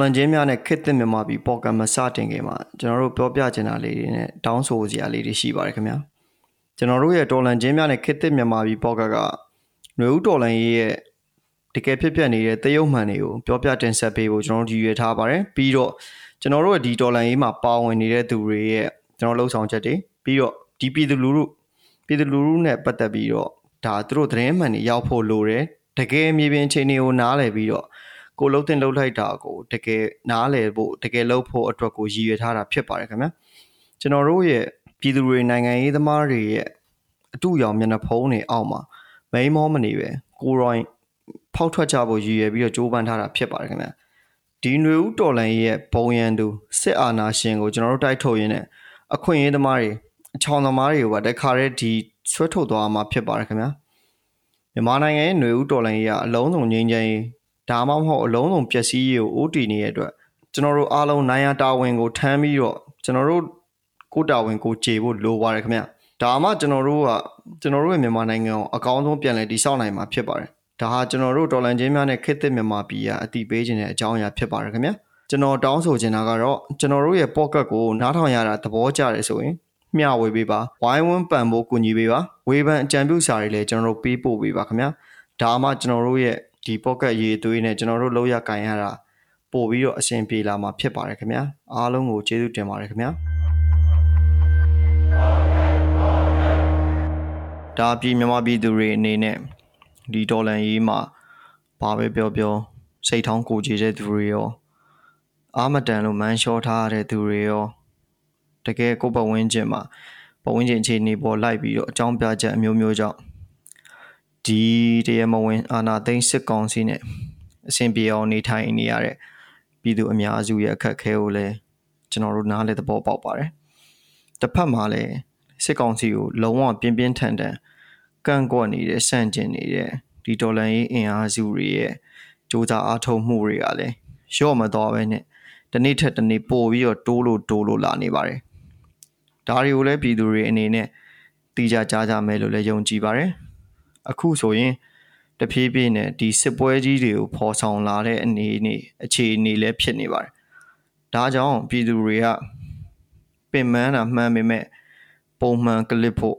ကျွန်တော်တို့ရဲ့တော်လန်ချင်းများနဲ့ခစ်သစ်မြန်မာပြည်ပေါ်ကမစတင်ခင်မှာကျွန်တော်တို့ပြောပြချင်တာလေးတွေနဲ့တောင်းဆိုစရာလေးတွေရှိပါတယ်ခင်ဗျာကျွန်တော်တို့ရဲ့တော်လန်ချင်းများနဲ့ခစ်သစ်မြန်မာပြည်ပေါ်ကကຫນွေဦးတော်လန်ရေးရဲ့တကယ်ဖြစ်ပျက်နေတဲ့တရုတ်မှန်တွေကိုပြောပြတင်ဆက်ပေးဖို့ကျွန်တော်တို့ရည်ရွယ်ထားပါတယ်ပြီးတော့ကျွန်တော်တို့ရဲ့ဒီတော်လန်ရေးမှာပါဝင်နေတဲ့သူတွေရဲ့ကျွန်တော်လှုပ်ဆောင်ချက်တွေပြီးတော့ဒီပြည်သူလူထုပြည်သူလူထုနဲ့ပတ်သက်ပြီးတော့ဒါသူတို့သတင်းမှန်တွေရောက်ဖို့လိုတယ်တကယ်မြေပြင်အခြေအနေကိုနားလည်ပြီးတော့ ကိုလှုပ်တင်လှုပ်လိုက်တာကိုတကယ်နားလည်ဖို့တကယ်လှုပ်ဖို့အတွက်ကိုရည်ရွယ်ထားတာဖြစ်ပါတယ်ခင်ဗျာကျွန်တော်တို့ရဲ့ပြည်သူတွေနိုင်ငံရေးသမားတွေရဲ့အတူရောင်မျက်နှာဖုံးတွေအောက်မှာမိန်မောမနေပဲကိုရိုင်းဖောက်ထွက်ကြဖို့ရည်ရွယ်ပြီးတော့ကြိုးပမ်းထားတာဖြစ်ပါတယ်ခင်ဗျာဒီຫນွေဦးတော်လန်ရဲ့ဘုံရန်သူစစ်အာဏာရှင်ကိုကျွန်တော်တို့တိုက်ထုတ်ရင်းနဲ့အခွင့်အရေးသမားတွေအချောင်သမားတွေကိုပါတခါတည်းဒီဆွဲထုတ်သွားမှာဖြစ်ပါတယ်ခင်ဗျာမြန်မာနိုင်ငံရဲ့ຫນွေဦးတော်လိုင်းကြီးကအလုံးစုံငြိမ်းချမ်းရေး ဒါမှမဟုတ်အလုံးစုံပျက်စီးရေးကိုအိုးတီနေတဲ့အတွက်ကျွန်တော်တို့အားလုံးနိုင်ရတာဝန်ကိုထမ်းပြီးတော့ကျွန်တော်တို့ကိုတာဝန်ကိုခြေဖို့လိုပါတယ်ခင်ဗျဒါမှကျွန်တော်တို့ကကျွန်တော်တို့ရဲ့မြန်မာနိုင်ငံကိုအကောင်းဆုံးပြန်လည်တည်ဆောက်နိုင်မှာဖြစ်ပါတယ်ဒါဟာကျွန်တော်တို့တော်လန်ချင်းများနဲ့ခေတ်သစ်မြန်မာပြည်ကအတိပေးခြင်းတဲ့အကြောင်းအရာဖြစ်ပါတယ်ခင်ဗျကျွန်တော်တောင်းဆိုချင်တာကတော့ကျွန်တော်တို့ရဲ့ pocket ကိုနားထောင်ရတာသဘောကျတယ်ဆိုရင်မျှဝေပေးပါဝိုင်းဝန်းပံ့ပိုးကူညီပေးပါဝေဖန်အကြံပြုစာတွေလည်းကျွန်တော်တို့ပေးပို့ပေးပါခင်ဗျာဒါမှကျွန်တော်တို့ရဲ့ ဒီ pocket ရေးသွေးနဲ့ကျွန်တော်တို့လောက်ရကင်ရတာပို့ပြီးတော့အဆင်ပြေလာမှာဖြစ်ပါတယ်ခင်ဗျာအားလုံးကိုကျေးဇူးတင်ပါတယ်ခင်ဗျာဒါပြည်မြန်မာပြည်သူတွေအနေနဲ့ဒီဒေါ်လန်ရေးမှာဘာပဲပြောပြောစိတ်ထောင်းကိုကြည်တဲ့သူတွေရောအာမတန်လို့မန်းလျှောထားတဲ့သူတွေရောတကယ်ကိုယ်ပတ်ဝန်းကျင်မှာပတ်ဝန်းကျင်အခြေအနေပေါ်လိုက်ပြီးတော့အကြောင်းပြချက်အမျိုးမျိုးကြောင့် ဒီတရားမဝင်အာဏာသိမ်းစစ်ကောင်စီနဲ့အဆင်ပြေအောင်နေထိုင်နေရတဲ့ပြည်သူအများစုရဲ့အခက်အခဲကိုလည်းကျွန်တော်တို့နားလည်သဘောပေါက်ပါတယ်။တစ်ဖက်မှာလည်းစစ်ကောင်စီကိုလုံးဝပြင်းပြင်းထန်ထန်ကန့်ကွက်နေတဲ့ဆန့်ကျင်နေတဲ့ဒီဒေါ်လာရေးအင်အားစုတွေရဲ့စ조사အားထုတ်မှုတွေကလည်းရော့မသွားပဲနဲ့တနေ့ထက်တနေ့ပို့ပြီးတော့တိုးလို့တိုးလို့လာနေပါတယ်ဒါတွေကိုလည်းပြည်သူတွေအနေနဲ့သိကြကြားကြမယ်လို့လည်းယုံကြည်ပါတယ် အခုဆိုရင်တဖြည်းဖြည်းနဲ့ဒီစစ်ပွဲကြီးတွေကိုဖော်ဆောင်လာတဲ့အနေနဲ့အခြေအနေလည်းဖြစ်နေပါတယ်ဒါကြောင့်ပြည်သူတွေကပင်ပန်းတာမှန်ပေမဲ့ပုံမှန်ကလစ်ဖို့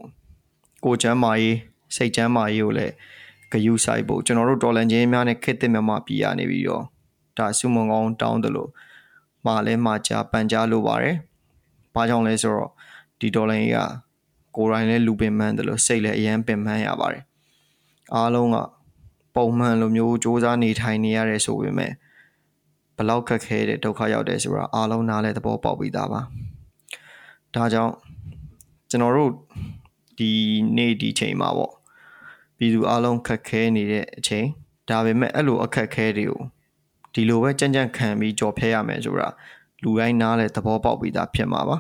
ကိုချမ်းမာရေးစိတ်ချမ်းမာရေးကိုလည်းဂယုဆိုင်ဖို့ကျွန်တော်တို့တော်လန်ချင်းများနဲ့ခက်တဲ့မြန်မာပြည်ရနေပြီးတော့ဒါစုမုံကောင်းတောင်းတယ်လို့မှာလဲမှာချပန်ကြားလိုပါတယ်။ဘာကြောင့်လဲဆိုတော့ဒီဒေါ်လာကြီးကကိုရိုင်းလဲလူပင်မှန်းတယ်လို့စိတ်လည်းအရန်ပင်မှန်းရပါတယ်။ အားလုံးကပုံမှန်လိုမျိုးစူးစမ်းနေထိုင်နေရတယ်ဆိုပေမဲ့ဘလောက်ခက်ခဲတဲ့ဒုက္ခရောက်တယ်ဆိုတာအားလုံးနားလဲသဘောပေါက်ပြီးသားပါ။ဒါကြောင့်ကျွန်တော်တို့ဒီနေ့ဒီချိန်မှာပေါ့ပြည်သူအားလုံးခက်ခဲနေတဲ့အချိန်ဒါပေမဲ့အဲ့လိုအခက်ခဲတွေကိုဒီလိုပဲကြံ့ကြံ့ခံပြီးကြော်ဖြဲရမယ်ဆိုတာလူတိုင်းနားလဲသဘောပေါက်ပြီးသားဖြစ်မှာပါ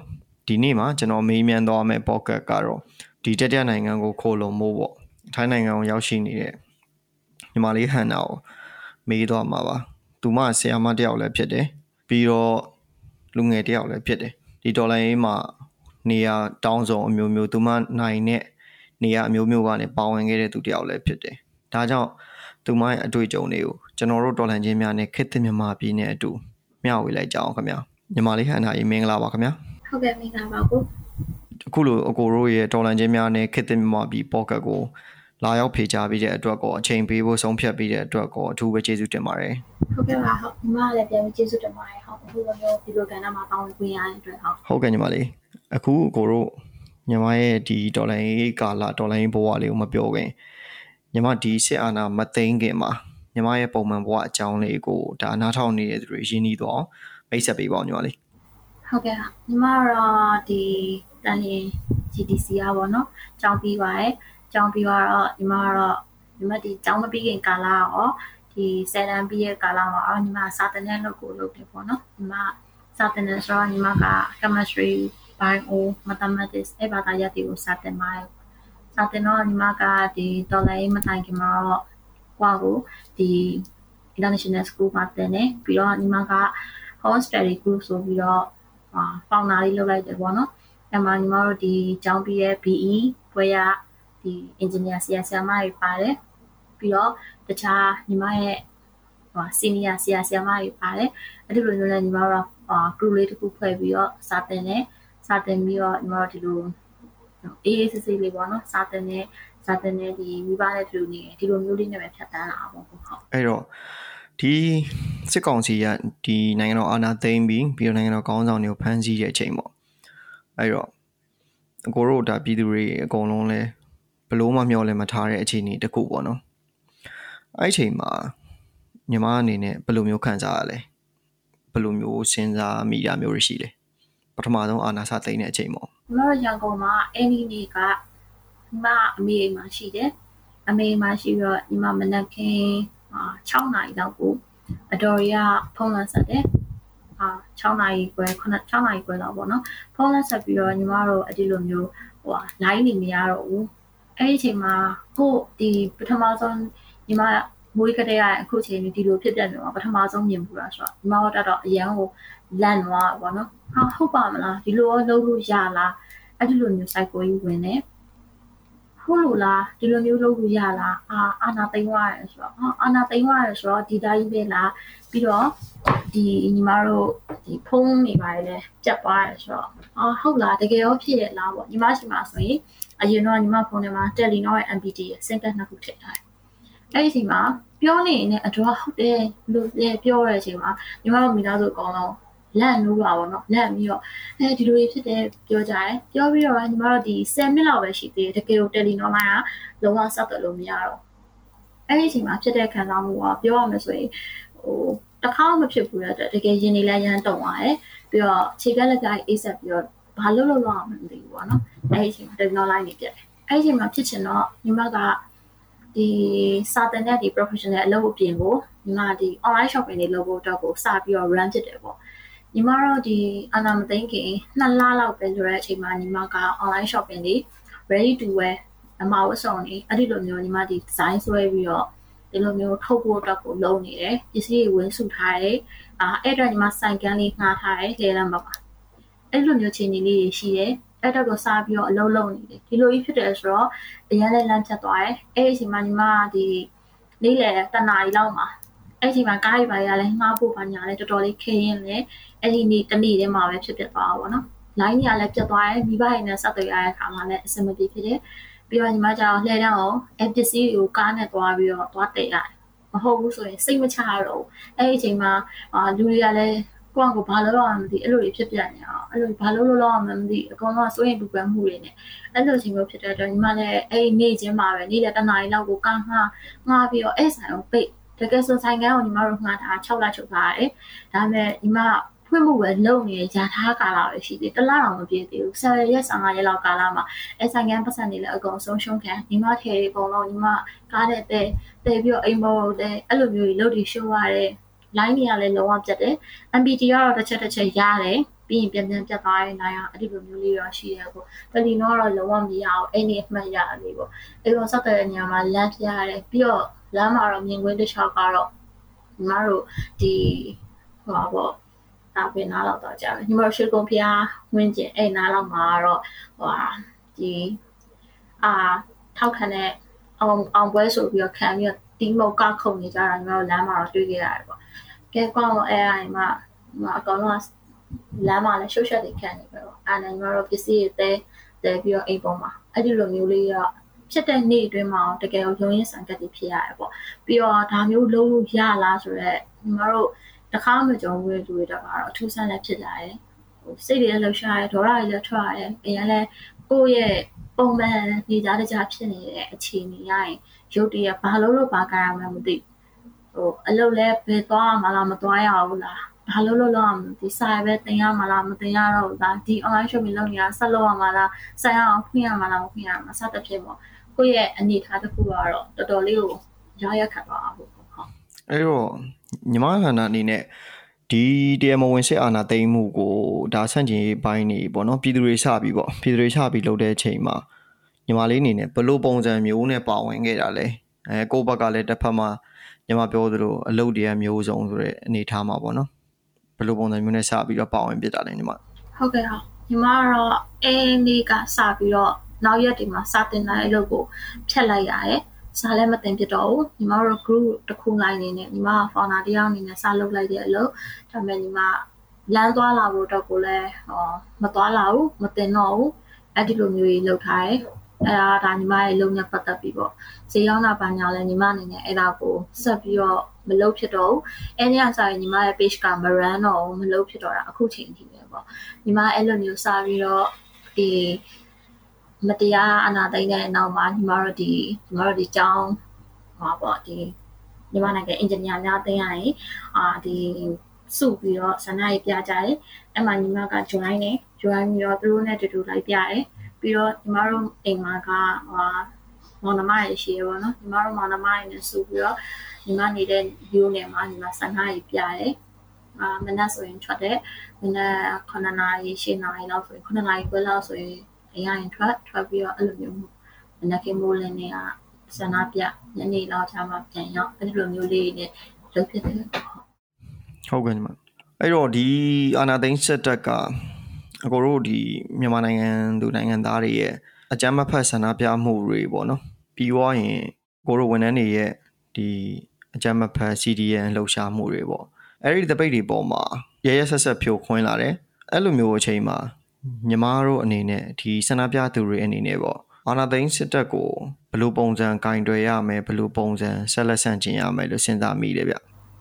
ဒီနေ့မှာကျွန်တော်မေးမြန်းသွားမယ့် pocket ကတော့ဒီတတိယနိုင်ငံကိုခိုးလုံမို့ပေါ့ ထိုင်းနိုင်ငံကိုရောက်ရှိနေတဲ့ညီမလေးဟန်နာကိုမေးသွားမှာပါသူမဆရာမတယောက်လည်းဖြစ်တယ်ပြီးတော့လူငယ်တယောက်လည်းဖြစ်တယ်ဒီဒေါ်လာရေးမှာနေရာတောင်းဆောင်အမျိုးမျိုးသူမနိုင်တဲ့နေရာအမျိုးမျိုးကနေပါဝင်ခဲ့တဲ့သူတယောက်လည်းဖြစ်တယ်ဒါကြောင့်သူမရဲ့အတွေ့အကြုံတွေကိုကျွန်တော်တို့တော်လှန်ခြင်းများနဲ့ခေတ်သစ်မြန်မာပြည်နဲ့အတူမျှဝေလိုက်ကြအောင်ခင်ဗျာညီမလေးဟန်နာကြီးမင်္ဂလာပါခင်ဗျာဟုတ်ကဲ့မင်္ဂလာပါကိုအခုလိုအကိုတို့ရဲ့တော်လှန်ခြင်းများနဲ့ခေတ်သစ်မြန်မာပြည်ပေါ့ကတ်ကို လာရောက်ဖေချပြီးတဲ့အတွက်ကောအချိန်ပေးဖို့ဆုံးဖြတ်ပြီးတဲ့အတွက်ကောအထူးပဲကျေးဇူးတင်ပါတယ်ဟုတ်ကဲ့ပါဟုတ်ညီမလည်းပြန်ပြီးကျေးဇူးတင်ပါတယ်ဟုတ်အခုလိုမျိုးဒီလိုကဏ္ဍမှာပေါဝင်ခွင့်ရတဲ့အတွက်ဟုတ်ဟုတ်ကဲ့ညီမလေးအခုအကိုတို့ညီမရဲ့ဒီဒေါ်လာရေးကာလဒေါ်လာရေးဘဝလေးကိုမပြောခင်ညီမဒီစစ်အာဏာမသိမ်းခင်မှာညီမရဲ့ပုံမှန်ဘဝအကြောင်းလေးကိုဒါနားထောင်နေတဲ့သူတွေရင်းနှီးတော့မိတ်ဆက်ပေးပါဦးညီမလေးဟုတ်ကဲ့ညီမတော့ဒီတန်ရင် GTC อ่ะဗောနော်ကြောင်းပြီးပါရယ် ကြောင်းပြီးတော့ညီမကတော့ညီမဒီကြောင်းမပြီးခင်ကာလရောဒီဆယ်တန်းပြီးရဲ့ကာလမှာအော်ညီမစာတင်တဲ့လုပ်ကိုလုပ်တယ်ပေါ့နော်ညီမစာတင်တဲ့ဆိုတော့ညီမက chemistry bio mathematics အဲ့ဘာသာရပ်တွေကိုစာတင်ပါတယ်စာတင်တော့ညီမကဒီတော်လိုင်းမတိုင်ခင်မှာတော့ကွာကိုဒီ international school မှာတင်နေပြီးတော့ညီမက home study group ဆိုပြီးတော့အာပေါင်နာလေးလုပ်လိုက်တယ်ပေါ့နော်အဲ့မှာညီမတို့ဒီကျောင်းပြီးရဲ့ BE ဘွဲရ ဒီ engineer ဆရာဆရာမတွေပါတယ်ပြီးတော့တခြားညီမရဲ့ဟိုစီနီယာဆရာဆရာမတွေပါတယ်အဲ့ဒီလိုမျိုးလည်းညီမတို့က group လေးတစ်ခုဖွဲ့ပြီးတော့စာသင်တယ်စာသင်ပြီးတော့ညီမတို့ဒီလိုအေးအေးဆေးဆေးလေးပေါ့နော်စာသင်တဲ့စာသင်တဲ့ဒီမိဘနဲ့တူနေဒီလိုမျိုးလေးနဲ့ပဲဖြတ်တန်းလာအောင်ပေါ့ဟုတ်အဲ့တော့ဒီစစ်ကောင်စီကဒီနိုင်ငံတော်အာဏာသိမ်းပြီးပြီးတော့နိုင်ငံတော်ကောင်းဆောင်တွေကိုဖမ်းဆီးတဲ့အချိန်ပေါ့အဲ့တော့အကိုတို့ဒါပြည်သူတွေအကုန်လုံးလဲ ဘလို့မှမျှော်လင့်မထားတဲ့အခြေအနေတခုပေါ့နော်အဲ့အချိန်မှာညီမအနေနဲ့ဘယ်လိုမျိုးခံစားရလဲဘယ်လိုမျိုးစဉ်းစားမိတာမျိုးရှိလဲပထမဆုံးအာနာစသိမ်းတဲ့အချိန်ပေါ့ကျွန်တော်ရန်ကုန်မှာအဲ့ဒီနေ့ကညီမအမေအိမ်မှာရှိတယ်အမေအိမ်မှာရှိပြီးတော့ညီမမနက်ခင်း6နာရီလောက်ကိုအတော်ရဖုန်းလန်းဆက်တယ်အာ6နာရီခွဲ9 6နာရီခွဲလောက်ပေါ့နော်ဖုန်းလန်းဆက်ပြီးတော့ညီမတို့အဒီလိုမျိုးဟိုဟာ line နေမရတော့ဘူး အဲ့ဒီအချိန်မှာကိုဒီပထမဆုံးညီမမွေးကလေးရအခုချိန်ဒီလိုဖြစ်တဲ့မျိုးပထမဆုံးမြင်ဘူးလားဆိုတော့ညီမတို့တော့အရန်ကိုလန့်သွားပါတော့ဟာဟုတ်ပါမလားဒီလိုရောလုပ်လို့ရလားအဲ့ဒီလိုမျိုး cycle ကြီးဝင်နေ ဟုတ်လို့လားဒီလိုမျိုးလုပ်လို့ရလားအာအာနာသိမ်းသွားတယ်ဆိုတော့ဟာအာနာသိမ်းသွားတယ်ဆိုတော့ဒီတိုင်းပဲလားပြီးတော့ဒီညီမတို့ဒီဖုန်းနေပါတယ်လေပြတ်သွားတယ်ဆိုတော့အာဟုတ်လားတကယ်ရောဖြစ်ရလားပေါ့ညီမရှိမှဆိုရင်အရင်တော့ညီမဖုန်းထဲမှာ Telenor ရဲ့ MPT ရဲ့စင်ကတ်နှစ်ခုထည့်ထားတယ်အဲ့ဒီအချိန်မှာပြောနေရင်အတော့ဟုတ်တယ်လို့ပြောတဲ့အချိန်မှာညီမတို့မိသားစုအကောင်လုံး လန့်လို့ပါဘောနော်လန့်ပြီးတော့အဲဒီလိုဖြစ်တယ်ပြောကြတယ်ပြောပြီးတော့ညီမတို့ဒီ10မိနစ်လောက်ပဲရှိသေးတယ်တကယ်လို့တယ်လီနော်လိုင်းကလုံးဝဆက်သွယ်လို့မရတော့အဲ့ဒီအချိန်မှာဖြစ်တဲ့ခံစားမှုကပြောရမယ်ဆိုရင်ဟိုတစ်ခါမှမဖြစ်ဘူးတဲ့တကယ်ရင်နေလဲရမ်းတုံသွားတယ်ပြီးတော့ခြေကလက်ကအိတ်ဆက်ပြီးတော့ဘာလို့လို့လောက်အောင်မသိဘူးပေါ့နော်အဲ့ဒီအချိန်မှာတယ်လီနော်လိုင်းနေပြတ်တယ်အဲ့ဒီအချိန်မှာဖြစ်ချင်တော့ညီမကဒီစာတင်တဲ့ဒီ professional အလုပ်အပြင်ကိုညီမဒီ online shopping တွေလုပ်ဖို့အတွက်ကိုစပြီးတော့ run ဖြစ်တယ်ပေါ့ ညီမတို့ဒီအာနာမသိန်းခင်နှစ်လလောက်ပဲဆိုတဲ့အချိန်မှာညီမက online shopping တွေ ready to wear အမဝတ်ဆောင်နေအဲ့ဒီလိုမျိုးညီမဒီ design ဆွဲပြီးတော့ဒီလိုမျိုးထုတ်ဖို့အတွက်ကိုလုပ်နေတယ်ပစ္စည်းတွေဝင်းစုထားတယ်အာအဲ့တော့ညီမစိုင်ကန်းလေးငှားထားတယ်လေလမ်းမှာပါအဲ့လိုမျိုးခြေနေလေးတွေရှိတယ်အဲ့တော့ကိုစားပြီးတော့အလုံးလုံးနေတယ်ဒီလိုကြီးဖြစ်တယ်ဆိုတော့အရန်လည်းလမ်းဖြတ်သွားတယ်အဲ့ဒီအချိန်မှာညီမဒီနေ့လေတနာရီလောက်မှာအဲ့ဒီမှာကားရီပါရလည်းငှားဖို့ပါညာလည်းတော်တော်လေးခင်းရင်လည်း အဲ့ဒီနေ့တနေ့တည်းမှာပဲဖြစ်ဖြစ်သွားတာပေါ့နော်။ line ကြီးကလည်းပြတ်သွားတယ်မိဘတွေနဲ့ဆက်သွယ်ရတဲ့အခါမှာလည်းအဆင်မပြေဖြစ်တယ်။ပြီးတော့ညီမကျတော့လှည့်တန်းအောင်အပစ္စည်းတွေကိုကားနဲ့သွားပြီးတော့သွားတည်ရတယ်။မဟုတ်ဘူးဆိုရင်စိတ်မချရတော့ဘူး။အဲ့ဒီအချိန်မှာအာလူတွေကလည်းကိုယ့်ကိုဘာလို့လောက်မှမသိအဲ့လိုတွေဖြစ်ပြနေအောင်အဲ့လိုဘာလို့လို့လောက်မှမသိအကောင်လုံးစိုးရင်ပူပန်မှုတွေနဲ့အဲ့လိုချိန်မျိုးဖြစ်တဲ့အတွက်ညီမလည်းအဲ့နေ့ချင်းမှာပဲနေ့လည်းတနားရီလောက်ကိုကားငှားငှားပြီးတော့အဲ့ဆိုင်ကိုပိတ်တကယ်ဆိုဆိုင်ကန်းကိုညီမတို့ငှားထား6လချုပ်ထားရတယ်ဒါပေမဲ့ညီမ ဖွင့်မှုပဲလုံနေရထားကာလပဲရှိသေးတလားတော့မပြည့်သေးဘူးဆယ်ရက်15ရက်လောက်ကာလမှာအဲဆိုင်ကန်းပတ်စံနေလဲအကုန်ဆုံးရှုံးခံညီမထဲတွေအကုန်လုံးညီမကားတဲ့တဲ့တဲ့ပြီးတော့အိမ်မောတဲ့အဲ့လိုမျိုးကြီးလုပ်ပြီးရှိုးရတဲ့ line တွေကလည်းလုံးဝပြတ်တယ် MPT ကတော့တစ်ချက်တစ်ချက်ရတယ်ပြီးရင်ပြန်ပြန်ပြတ်သွားတဲ့နိုင်အောင်အဲ့ဒီလိုမျိုးလေးတော့ရှိရပေါ့ပလီနောတော့လုံးဝမရအောင်အဲ့ဒီအမှတ်ရတယ်လေးပေါ့အဲ့လိုဆက်တဲ့နေရာမှာလမ်းပြရတယ်ပြီးတော့လမ်းမှာတော့မြင်ကွင်းတစ်ချောက်ကတော့ညီမတို့ဒီဟိုပါပေါ့ ဒါပဲနားလောက်တော့ကြာတယ်ညီမတို့ရှေ့ကုန်းဖျားဝင်းကျင်အဲ့နားလောက်မှာတော့ဟိုဟာဒီအာထောက်ခံတဲ့အောင်အောင်ပွဲဆိုပြီးတော့ခံပြီးတော့တီးမုတ်ကခုန်နေကြတာညီမတို့လမ်းမှာတော့တွေ့ခဲ့ရတယ်ပေါ့ကဲကောင်းအဲ့အိမ်မှာအကောင်လုံးလမ်းမှာလည်းရှုပ်ရှက်တွေခံနေပဲပေါ့အဲ့နိုင်ညီမတို့ပစ္စည်းတွေတဲတဲပြီးတော့အိမ်ပေါ်မှာအဲ့ဒီလိုမျိုးလေးတော့ဖြစ်တဲ့နေ့အတွင်းမှာတကယ်ရုံရင်းဆန်ကတ်တွေဖြစ်ရတယ်ပေါ့ပြီးတော့ဒါမျိုးလုံးလို့ရလားဆိုတော့ညီမတို့ တခါမှကြုံဘူးတဲ့လူတွေတော့ကတော့အထူးဆန်းလည်းဖြစ်လာတယ်ဟိုစိတ်တွေလည်းလှုပ်ရှားရတယ်ဒေါသတွေလည်းထွက်ရတယ်အရင်လည်းကိုယ့်ရဲ့ပုံမှန်နေကြတဲ့ကြားဖြစ်နေတဲ့အခြေအနေရရင်ရုပ်တရက်ဘာလို့လို့ဘာကြရမှမသိဟိုအလုပ်လဲဘယ်သွားမှလားမသွားရဘူးလားဘာလို့လို့လောက်အောင်ဒီစာပဲတင်ရမှာလားမတင်ရတော့ဘူးလားဒီ online shopping လုပ်နေတာဆက်လုပ်ရမှာလားဆက်ရအောင်ဖွင့်ရမှာလားမဖွင့်ရမှာစသဖြင့်ပေါ့ကိုယ့်ရဲ့အနေအထားတစ်ခုကတော့တော်တော်လေးကိုရရခတ်သွားအောင်ပေါ့ဟုတ်အဲ့တော့ ညီမခန္ဓာအနေနဲ့ဒီတရားမဝင်စစ်အာဏာသိမ်းမှုကိုဒါဆန့်ကျင်ရေးပိုင်းနေပေါ့နော်ပြည်သူတွေစပြီးပေါ့ပြည်သူတွေစပြီးလုပ်တဲ့အချိန်မှာညီမလေးအနေနဲ့ဘလို့ပုံစံမျိုးနဲ့ပါဝင်ခဲ့တာလဲအဲကိုယ့်ဘက်ကလည်းတစ်ဖက်မှာညီမပြောသလိုအလုပ်တွေကမျိုးစုံဆိုတဲ့အနေထားမှာပေါ့နော်ဘလို့ပုံစံမျိုးနဲ့စပြီးတော့ပါဝင်ပြတာလဲညီမဟုတ်ကဲ့ဟုတ်ညီမကတော့အဲနေ့ကစပြီးတော့နောက်ရက်တွေမှာစတင်တဲ့အလုပ်ကိုဖြတ်လိုက်ရတယ် စာလည်းမတင်ဖြစ်တော့ဘူးညီမတို့ group တစ်ခုလိုက်နေနဲ့ညီမက founder တယောက်အနေနဲ့စာလုပ်လိုက်တဲ့အလုပ်ဒါပေမဲ့ညီမလမ်းသွားလာဖို့တော့ကိုလည်းဟောမသွားလာဘူးမတင်တော့ဘူးအဲ့ဒီလိုမျိုးကြီးလုပ်ထားတယ်အဲ့ဒါဒါညီမရဲ့လုံနဲ့ပတ်သက်ပြီးပေါ့ဈေးရောက်တာပါညာလဲညီမအနေနဲ့အဲ့ဒါကိုဆက်ပြီးတော့မလုပ်ဖြစ်တော့ဘူးအဲ့ဒီအစားညီမရဲ့ page ကမ run တော့မလုပ်ဖြစ်တော့တာအခုချိန်ထိပဲပေါ့ညီမအဲ့လိုမျိုးစပြီးတော့ဒီ မတရားအနာသိမ့်တဲ့နောက်မှာညီမတို့ဒီညီမတို့ဒီကျောင်းဟောပေါ့ဒီညီမနိုင်ငံအင်ဂျင်နီယာများသိရရင်အာဒီစုပြီးတော့ဆန္ဒရေးပြကြတယ်အဲ့မှာညီမက join နေ join ပြီးတော့သူတို့နဲ့တူတူလိုက်ပြတယ်ပြီးတော့ညီမတို့အိမ်မှာကဟိုမောင်နှမရဲ့ရှိရပါတော့ညီမတို့မောင်နှမရဲ့နဲ့စုပြီးတော့ညီမနေတဲ့ view နဲ့မှာညီမဆန္ဒရေးပြတယ်အာမနက်ဆိုရင်ထွက်တယ်မနက်9နာရီ10နာရီလောက်ဆိုရင်9နာရီခွဲလောက်ဆိုရင် အရင်ရင်ထွက်ထွက်ပြီးတော့အဲ့လိုမျိုးမနက်ကမိုးလင်းနေကဆန္ဒပြညနေလောက်ချမှပြန်ရောက်အဲ့လိုမျိုးလေးနဲ့လုပ်ဖြစ်တယ်ဟုတ်ကဲ့ညီမအဲ့တော့ဒီအာနာသိန်းစစ်တပ်ကအကိုတို့ဒီမြန်မာနိုင်ငံသူနိုင်ငံသားတွေရဲ့အကြမ်းမဖက်ဆန္ဒပြမှုတွေပေါ့နော်ပြီးွားရင်ကိုတို့ဝန်ထမ်းတွေရဲ့ဒီအကြမ်းမဖက် CDN လှုပ်ရှားမှုတွေပေါ့အဲ့ဒီတပိတ်တွေပေါ်မှာရရဆက်ဆက်ဖြိုခွင်းလာတယ်အဲ့လိုမျိုးအချိန်မှာ ညီမတို့အနေနဲ့ဒီဆန္ဒပြသူတွေအနေနဲ့ပေါ့အာနာသိန်းစစ်တပ်ကိုဘယ်လိုပုံစံကင်တွယ်ရမယ်ဘယ်လိုပုံစံဆက်လက်ဆန့်ကျင်ရမယ်လို့စဉ်းစားမိတယ်ဗျ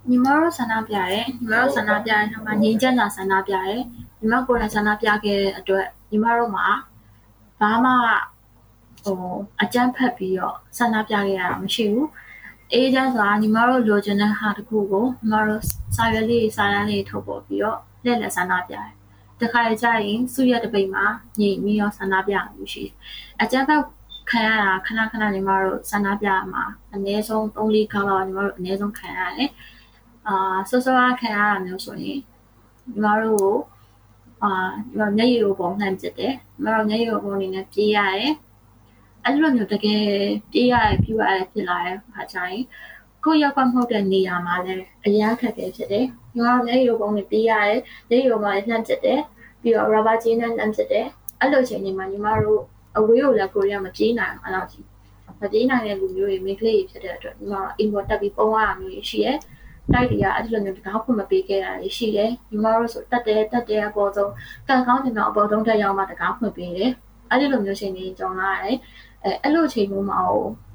ညီမတို့ဆန္ဒပြရဲညီမတို့ဆန္ဒပြရဲဆိုမှငြိမ်းချမ်းသာဆန္ဒပြရဲညီမကိုယ်တိုင်ဆန္ဒပြခဲ့တဲ့အတွက်ညီမတို့မှာဘာမှဟိုအကြမ်းဖက်ပြီးတော့ဆန္ဒပြခဲ့ရတာမရှိဘူးအေးချမ်းစွာညီမတို့လိုချင်တဲ့ဟာတခုကိုညီမတို့စာရွက်လေးစာတမ်းလေးထုတ်ပေါ်ပြီးတော့လက်လက်ဆန္ဒပြတယ် တခါကြရင်စုရတပိတ်မှာညင်ပြီးတော့ဆန္ဒပြမှုရှိတယ်အကြမ်းဖက်ခံရတာခဏခဏညီမတို့ဆန္ဒပြမှာအနည်းဆုံး3-4ခါလောက်ညီမတို့အနည်းဆုံးခံရတယ်အာဆောဆောခံရတာမျိုးဆိုရင်ညီမတို့ကိုအာညီမမျက်ရည်ကိုပုံနှံ့ဖြစ်တယ်ညီမတို့မျက်ရည်ကိုပုံအနေနဲ့ပြေးရတယ်အဲ့လိုမျိုးတကယ်ပြေးရတယ်ပြူရတယ်ဖြစ်လာတဲ့အခါကျရင်ကိုရောက်မှမဟုတ်တဲ့နေရာမှာလည်းအရန်ခက်ခဲဖြစ်တယ်။ ညီမတို့မျက်ရည်ပုံနဲ့ပြေးရတယ်။မျက်ရည်ပုံမှာလှမ်းဖြစ်တယ်။ပြီးတော့ rubber ကျင်းနဲ့လှမ်းဖြစ်တယ်။အဲ့လိုချိန်တွေမှာညီမတို့အဝေးကိုလည်းကိုရီးယားမပြေးနိုင်အောင်အဲ့လိုကြီးမပြေးနိုင်တဲ့လူမျိုးတွေမိကလေးတွေဖြစ်တဲ့အတွက်ညီမတို့အိမ်ပေါ်တက်ပြီးပုံရတာမျိုးရှိရဲ။တိုက်တွေကအဲ့ဒီလိုမျိုးတကားဖွင့်မပေးခဲ့တာရှိတယ်။ညီမတို့ဆိုတက်တယ်တက်တယ်အပေါ်ဆုံးကန်ကောင်းတင်တော့အပေါ်ဆုံးတက်ရောက်မှတကားဖွင့်ပေးတယ်။အဲ့ဒီလိုမျိုးချိန်တွေကြုံလာရတယ်။အဲအဲ့လိုချိန်မျိုးမှာ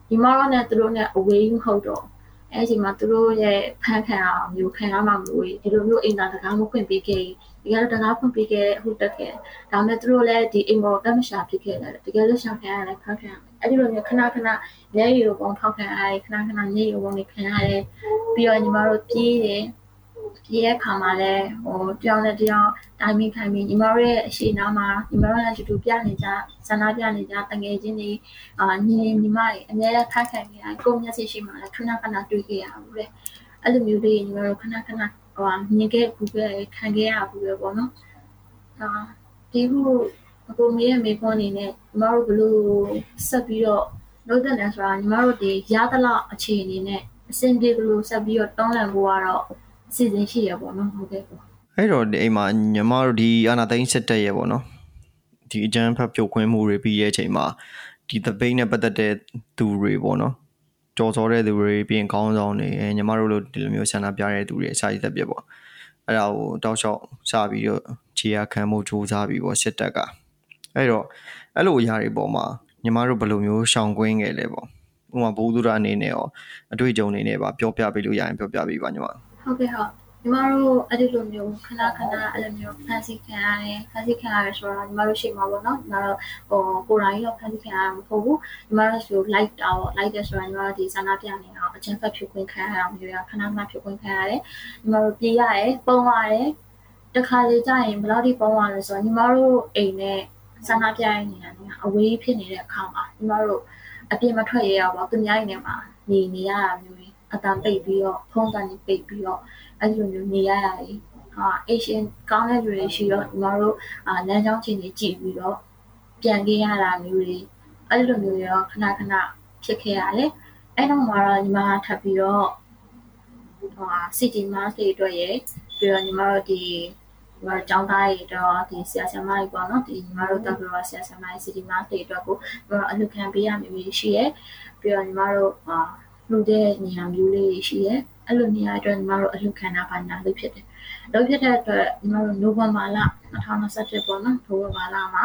ညီမတို့နဲ့သူတို့နဲ့အဝေးမဟုတ်တော့ အဲ့ဒီမှာသူတို့ရဲ့ဖန်ခံအောင်မျိုးခံရမှာမျိုးဒီလိုမျိုးအိမ်သာတကားမဖွင့်ပေးခဲ့ဒီကတော့တကားဖွင့်ပေးခဲ့ဟုတ်တက်ခဲ့ဒါမဲ့သူတို့လည်းဒီအိမ်ပေါ်တက်မရှာဖြစ်ခဲ့တယ်တကယ်လို့ရှာခံရတယ်ဖန်ခံအဲ့ဒီလိုမျိုးခဏခဏမျက်ရည်ကိုပုံထောက်ခံရတယ်ခဏခဏမျက်ရည်ကိုပုံနေခံရတယ်ပြီးတော့ညီမတို့ပြေးတယ် ပြေးတဲ့ခါမှာလည်းဟိုတယောက်နဲ့တယောက်တိုင်မင်းခိုင်မင်းညီမတို့ရဲ့အရှိနာမှာညီမတို့လည်းတူတူပြနေကြဇန္နာပြနေကြတငယ်ချင်းတွေအာညီညီမတွေအများကြီးဖတ်ခံနေရကိုမျက်စိရှိမှလည်းခဏခဏတွေ့ခဲ့ရဘူးလေအဲ့လိုမျိုးလေးညီမတို့ခဏခဏဟိုမြင်ခဲ့ဘူးပဲခံခဲ့ရဘူးပဲပေါ့နော်အာဒီခုအကိုမေရဲ့မေခွန်းအနေနဲ့ညီမတို့ဘလို့ဆက်ပြီးတော့လုပ်တဲ့လဲဆိုတာညီမတို့ဒီရသလောက်အခြေအနေနဲ့အဆင်ပြေဘလို့ဆက်ပြီးတော့တောင်းလန့်ဖို့ကတော့အ စီအစဉ်ရှိရပေါ့နော်ဟုတ်ကဲ့ပေါ့အဲ့တော့ဒီအိမ်မှာညီမတို့ဒီအာနာသိန်းစစ်တက်ရပေါ့နော်ဒီအကြမ်းဖက်ဖြုတ်ခွင်းမှုတွေပြီးရဲ့အချိန်မှာဒီသပိတ်နဲ့ပတ်သက်တဲ့သူတွေပေါ့နော်ကြော်စောတဲ့သူတွေပြီးရင်ခေါင်းဆောင်တွေညီမတို့လိုဒီလိုမျိုးဆန္ဒပြတဲ့သူတွေအစာရသက်ပြပေါ့အဲ့ဒါကိုတောက်လျှောက်စပြီးတော့ခြေရခံမှုစူးစမ်းပြီးပေါ့စစ်တပ်ကအဲ့တော့အဲ့လိုအရာတွေပေါ်မှာညီမတို့ဘယ်လိုမျိုးရှောင်ကွင်းခဲ့လဲပေါ့ဥပမာဘိုးသူရအနေနဲ့ရောအတွေ့အကြုံတွေနဲ့ပါပြောပြပေးလို့ရရင်ပြောပြပေးပါညီမ ဟုတ်ကဲ့ဟုတ်ညီမတို့အဲ့ဒီလိုမျိုးခဏခဏအဲ့လိုမျိုးဖန်ဆီးခံရတယ်ဖန်ဆီးခံရတယ်ဆိုတော့ညီမတို့ရှိမှာပေါ့နော်ညီမတို့ဟိုကိုယ်တိုင်ရောဖန်ဆီးခံရမှာမဟုတ်ဘူးညီမတို့ဆို like တာပေါ့ like တယ်ဆိုတော့ညီမတို့ဒီဆန္ဒပြနေအောင်အချမ်းဖတ်ဖြုတ်ခွင့်ခံရအောင်မျိုးရခဏခဏဖြုတ်ခွင့်ခံရတယ်ညီမတို့ပြေးရတယ်ပုံရတယ်တခါလေကြာရင်ဘယ်လောက်ထိပုံရလဲဆိုတော့ညီမတို့အိမ်နဲ့ဆန္ဒပြရနေရတယ်အဝေးဖြစ်နေတဲ့အခါမှာညီမတို့အပြင်မထွက်ရအောင်ပေါ့သူများအိမ်ထဲမှာနေနေရတာမျိုး အတန်ပိတ်ပြီးတော့ဖုန်းကနေပိတ်ပြီးတော့အဲ့လိုမျိုးနေရတာလေအာအေရှင်ကောင်းတဲ့လူတွေရှိတော့ညီမတို့အာလမ်းကြောင်းချင်းတွေကြည့်ပြီးတော့ပြန်ခဲ့ရတာမျိုးတွေအဲ့လိုမျိုးရောခဏခဏဖြစ်ခဲ့ရတယ်အဲ့တော့မှာတော့ညီမထပ်ပြီးတော့ဟာ city mask တွေအတွက်ရယ်ပြီးတော့ညီမတို့ဒီမတို့ကျောင်းသားတွေတော့ဒီဆရာဆရာမတွေပေါ့နော်ဒီညီမတို့တက်ပြီးတော့ဆရာဆရာမတွေစီတီမတွေအတွက်ကိုမတို့အလူခံပေးရမျိုးမျိုးရှိရဲပြီးတော့ညီမတို့အာ လူတဲ့နေရာမျိုးလေးရှိရဲအဲ့လိုနေရာအတွက်ညီမတို့အလူခံတာပါညာလေးဖြစ်တယ်လုပ်ဖြစ်တဲ့အတွက်ညီမတို့နိုဝင်ဘာလ2021ပေါ့နော်နိုဝင်ဘာလမှာ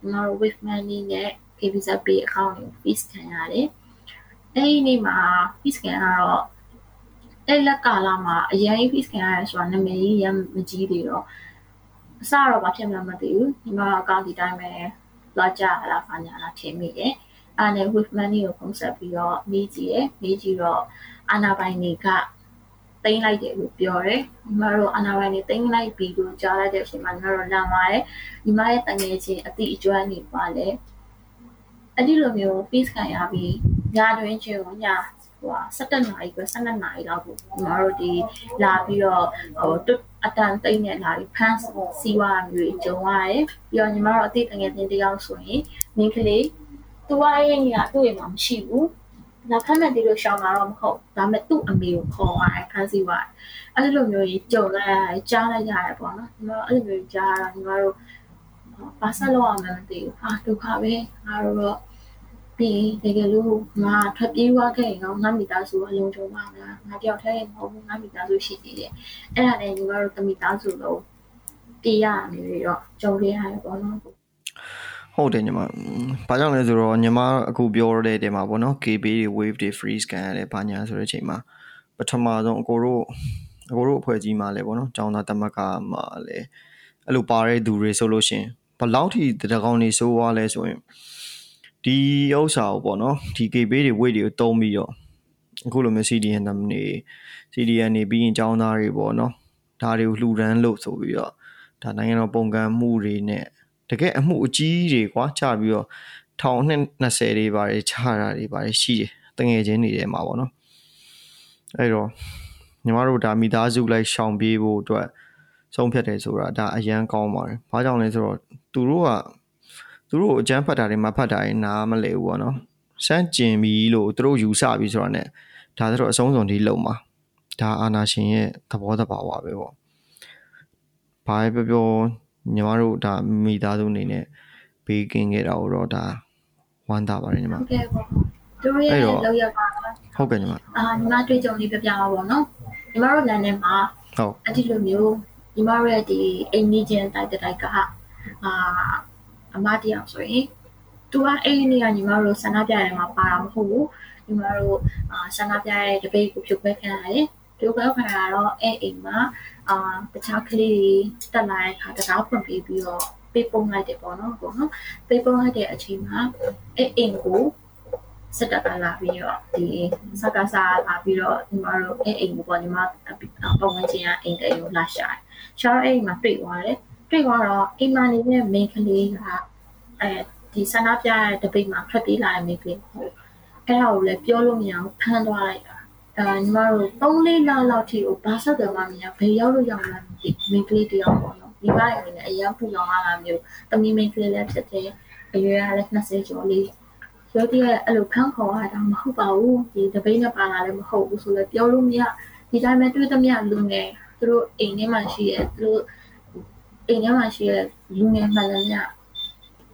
ညီမတို့ with money နဲ့ KVZ Pay account ကို fees ခံရတယ်အဲ့ဒီနေ့မှာ fees ခံရတော့အဲ့လက်ကာလမှာအရင် fees ခံရတယ်ဆိုတာနာမည်ကြီးရမကြီးသေးတော့အစတော့ဘာဖြစ်မှမသိဘူးညီမအကောင့်ဒီတိုင်းပဲလာကြလာဖာညာလာထင်မိတယ် အဲ့နဲ့ with money ကိုပုံဆက်ပြီးတော့မေးကြည့်တယ်မေးကြည့်တော့အာနာပိုင်တွေကတိမ့်လိုက်တယ်လို့ပြောတယ်ညီမတို့အာနာပိုင်တွေတိမ့်လိုက်ပြီးလို့ကြားလိုက်တဲ့အချိန်မှာညီမတို့လာပါတယ်ညီမရဲ့တငယ်ချင်းအတိအကျွမ်းနေပါလေအဲ့ဒီလိုမျိုး peace ခံရပြီးညတွင်ချင်းကိုညဟို17နာရီပဲ12နာရီလောက်ကိုညီမတို့ဒီလာပြီးတော့ဟိုတွအတန်တိတ်နဲ့လာပြီးဖန်းစီဝါမျိုးကြုံရတယ်ပြီးတော့ညီမတို့အတိတ်ငယ်ချင်းတယောက်ဆိုရင်မိန်းကလေး သူ့ရဲ့ညီကသူ့ရဲ့မှာမရှိဘူးလာဖမ်းမဲ့တီလို့ရှောင်းလာတော့မဟုတ်ဒါပေမဲ့သူ့အမေကိုခေါ်ရတယ်ဖမ်းစီဝါအဲ့လိုမျိုးကြီးကြုံလိုက်ရတယ်ကြားလိုက်ရတယ်ပေါ့နော်ညီမတို့အဲ့လိုမျိုးကြားတော့ညီမတို့ဘာဆက်လို့အောင်မသိဘူးဟာဒုက္ခပဲငါတို့တော့ပြီးတကယ်လို့ငါထွက်ပြေးသွားခဲ့ရင်တော့ငါမိသားစုအလုံးစုံပါငါငါတယောက်တည်းမဟုတ်ဘူးငါမိသားစုရှိသေးတယ်အဲ့ဒါနဲ့ညီမတို့တမိသားစုလုံးပြေးရနေပြီးတော့ကြုံခဲ့ရတယ်ပေါ့နော် ဟုတ်တယ်ညီမ။ဘာကြောင့်လဲဆိုတော့ညီမအခုပြောရတဲ့တဲမှာပေါ့နော် KB တွေ wave တွေ freeze ကန်ရတယ်ဘာညာဆိုတဲ့အချိန်မှာပထမဆုံးအကိုတို့အကိုတို့အဖွဲ့ကြီးမှာလည်းပေါ့နော်ကျောင်းသားတမကမှာလည်းအဲ့လိုပါတဲ့သူတွေဆိုလို့ရှင်ဘလောက်ထိတရကောင်နေဆိုးသွားလဲဆိုရင်ဒီဥစ္စာကိုပေါ့နော်ဒီ KB တွေ weight တွေကိုတုံးပြီးတော့အခုလိုမျိုး CDN နမ်နေ CDN နေပြီးရင်ကျောင်းသားတွေပေါ့နော်ဒါတွေကိုလှူဒန်းလို့ဆိုပြီးတော့ဒါနိုင်ငံတော်ပုံကံမှုတွေနဲ့ တကယ်အမှုအကြီးတွေကွာချပြီးတော့ထောင်နှစ်20တွေပါတယ်ချတာတွေပါတယ်ရှိတယ်တငယ်ချင်းတွေထဲမှာပေါ့နော်အဲ့တော့ညီမတို့ဒါမိသားစုလိုက်ရှောင်ပြေးဖို့အတွက်ဆုံးဖြတ်တယ်ဆိုတာဒါအရန်ကောင်းပါတယ်။ဘာကြောင့်လဲဆိုတော့သူတို့ကသူတို့အကျန်းဖတ်တာတွေမဖတ်တာတွေနားမလဲဘူးပေါ့နော်။စမ်းကျင်ပြီလို့သူတို့ယူဆပြီးဆိုတာ ਨੇ ဒါဆိုတော့အဆုံးစုံဒီလုံမှာဒါအာနာရှင်ရဲ့သဘောတဘာဝပဲပေါ့။ဘာပဲပြောပြော ညီမတို့ဒါမိသားစုအနေနဲ့ဘေးကင်းခဲ့တာတော့ဒါဝမ်းသာပါတယ်ညီမဟုတ်ကဲ့ပေါ့သူတို့ရဲ့လောက်ရပါဟုတ်ကဲ့ညီမအာညီမတွေ့ကြုံလေးပြပြပါပေါ့နော်ညီမတို့လမ်းထဲမှာဟုတ်အဒီလိုမျိုးညီမတို့ရဲ့ဒီအိမ်နီးချင်းတိုက်တိုက်ကအာအမတရားဆိုရင်သူကအဲ့ဒီနေ့ကညီမတို့ဆန္ဒပြရဲမှာပါတာမဟုတ်ဘူးညီမတို့အာဆန္ဒပြရဲတပိတ်ကိုဖြုတ်ခွဲခံရတယ်ဖြုတ်ခွဲခံရတော့အဲ့အိမ်မှာ အာတခြားကလေးတွေတက်လာတဲ့အခါတကားဖွင့်ပေးပြီးတော့ပေးပုံလိုက်တယ်ပေါ့နော်ပေါ့နော်ပေးပုံလိုက်တဲ့အချိန်မှာအဲ့အိမ်ကိုစစ်တပ်ကလာပြီးတော့ဒီစကားစားလာပြီးတော့ညီမတို့အဲ့အိမ်ကိုပေါ့ညီမပုံဝင်ချင်းကအိမ်တွေကိုလာရှာတယ်ရှာတော့အဲ့အိမ်မှာတွေ့သွားတယ်တွေ့သွားတော့အိမ်မှာနေတဲ့ main ကလေးကအဲဒီဆန္ဒပြတဲ့တပိတ်မှာဖက်ပြေးလာတဲ့ main ကလေးဟုတ်အဲ့ဒါကိုလည်းပြောလို့မရဘူးဖမ်းသွားလိုက်တာ အဲညီမတို့3လေးလလောက်ထိကိုဘာဆက်တယ်မှမရဘယ်ရောက်လို့ရောက်မှမသိမိန်းကလေးတယောက်ပေါ့နော်ဒီပိုင်းအနေနဲ့အရင်ပူလောင်လာတာမျိုးတမီမိန်းကလေးလည်းဖြစ်တယ်အရွယ်ကလည်း20ကျော်လေးရောတည်းအဲ့လိုဖမ်းခေါ်ရတာမဟုတ်ပါဘူးဒီတပိန်းနဲ့ပါလာလည်းမဟုတ်ဘူးဆိုလည်းပြောလို့မရဒီတိုင်းပဲတွေ့သမျှလူငယ်သူတို့အိမ်ထဲမှာရှိရဲသူတို့အိမ်ထဲမှာရှိရဲလူငယ်မှန်လည်းမရ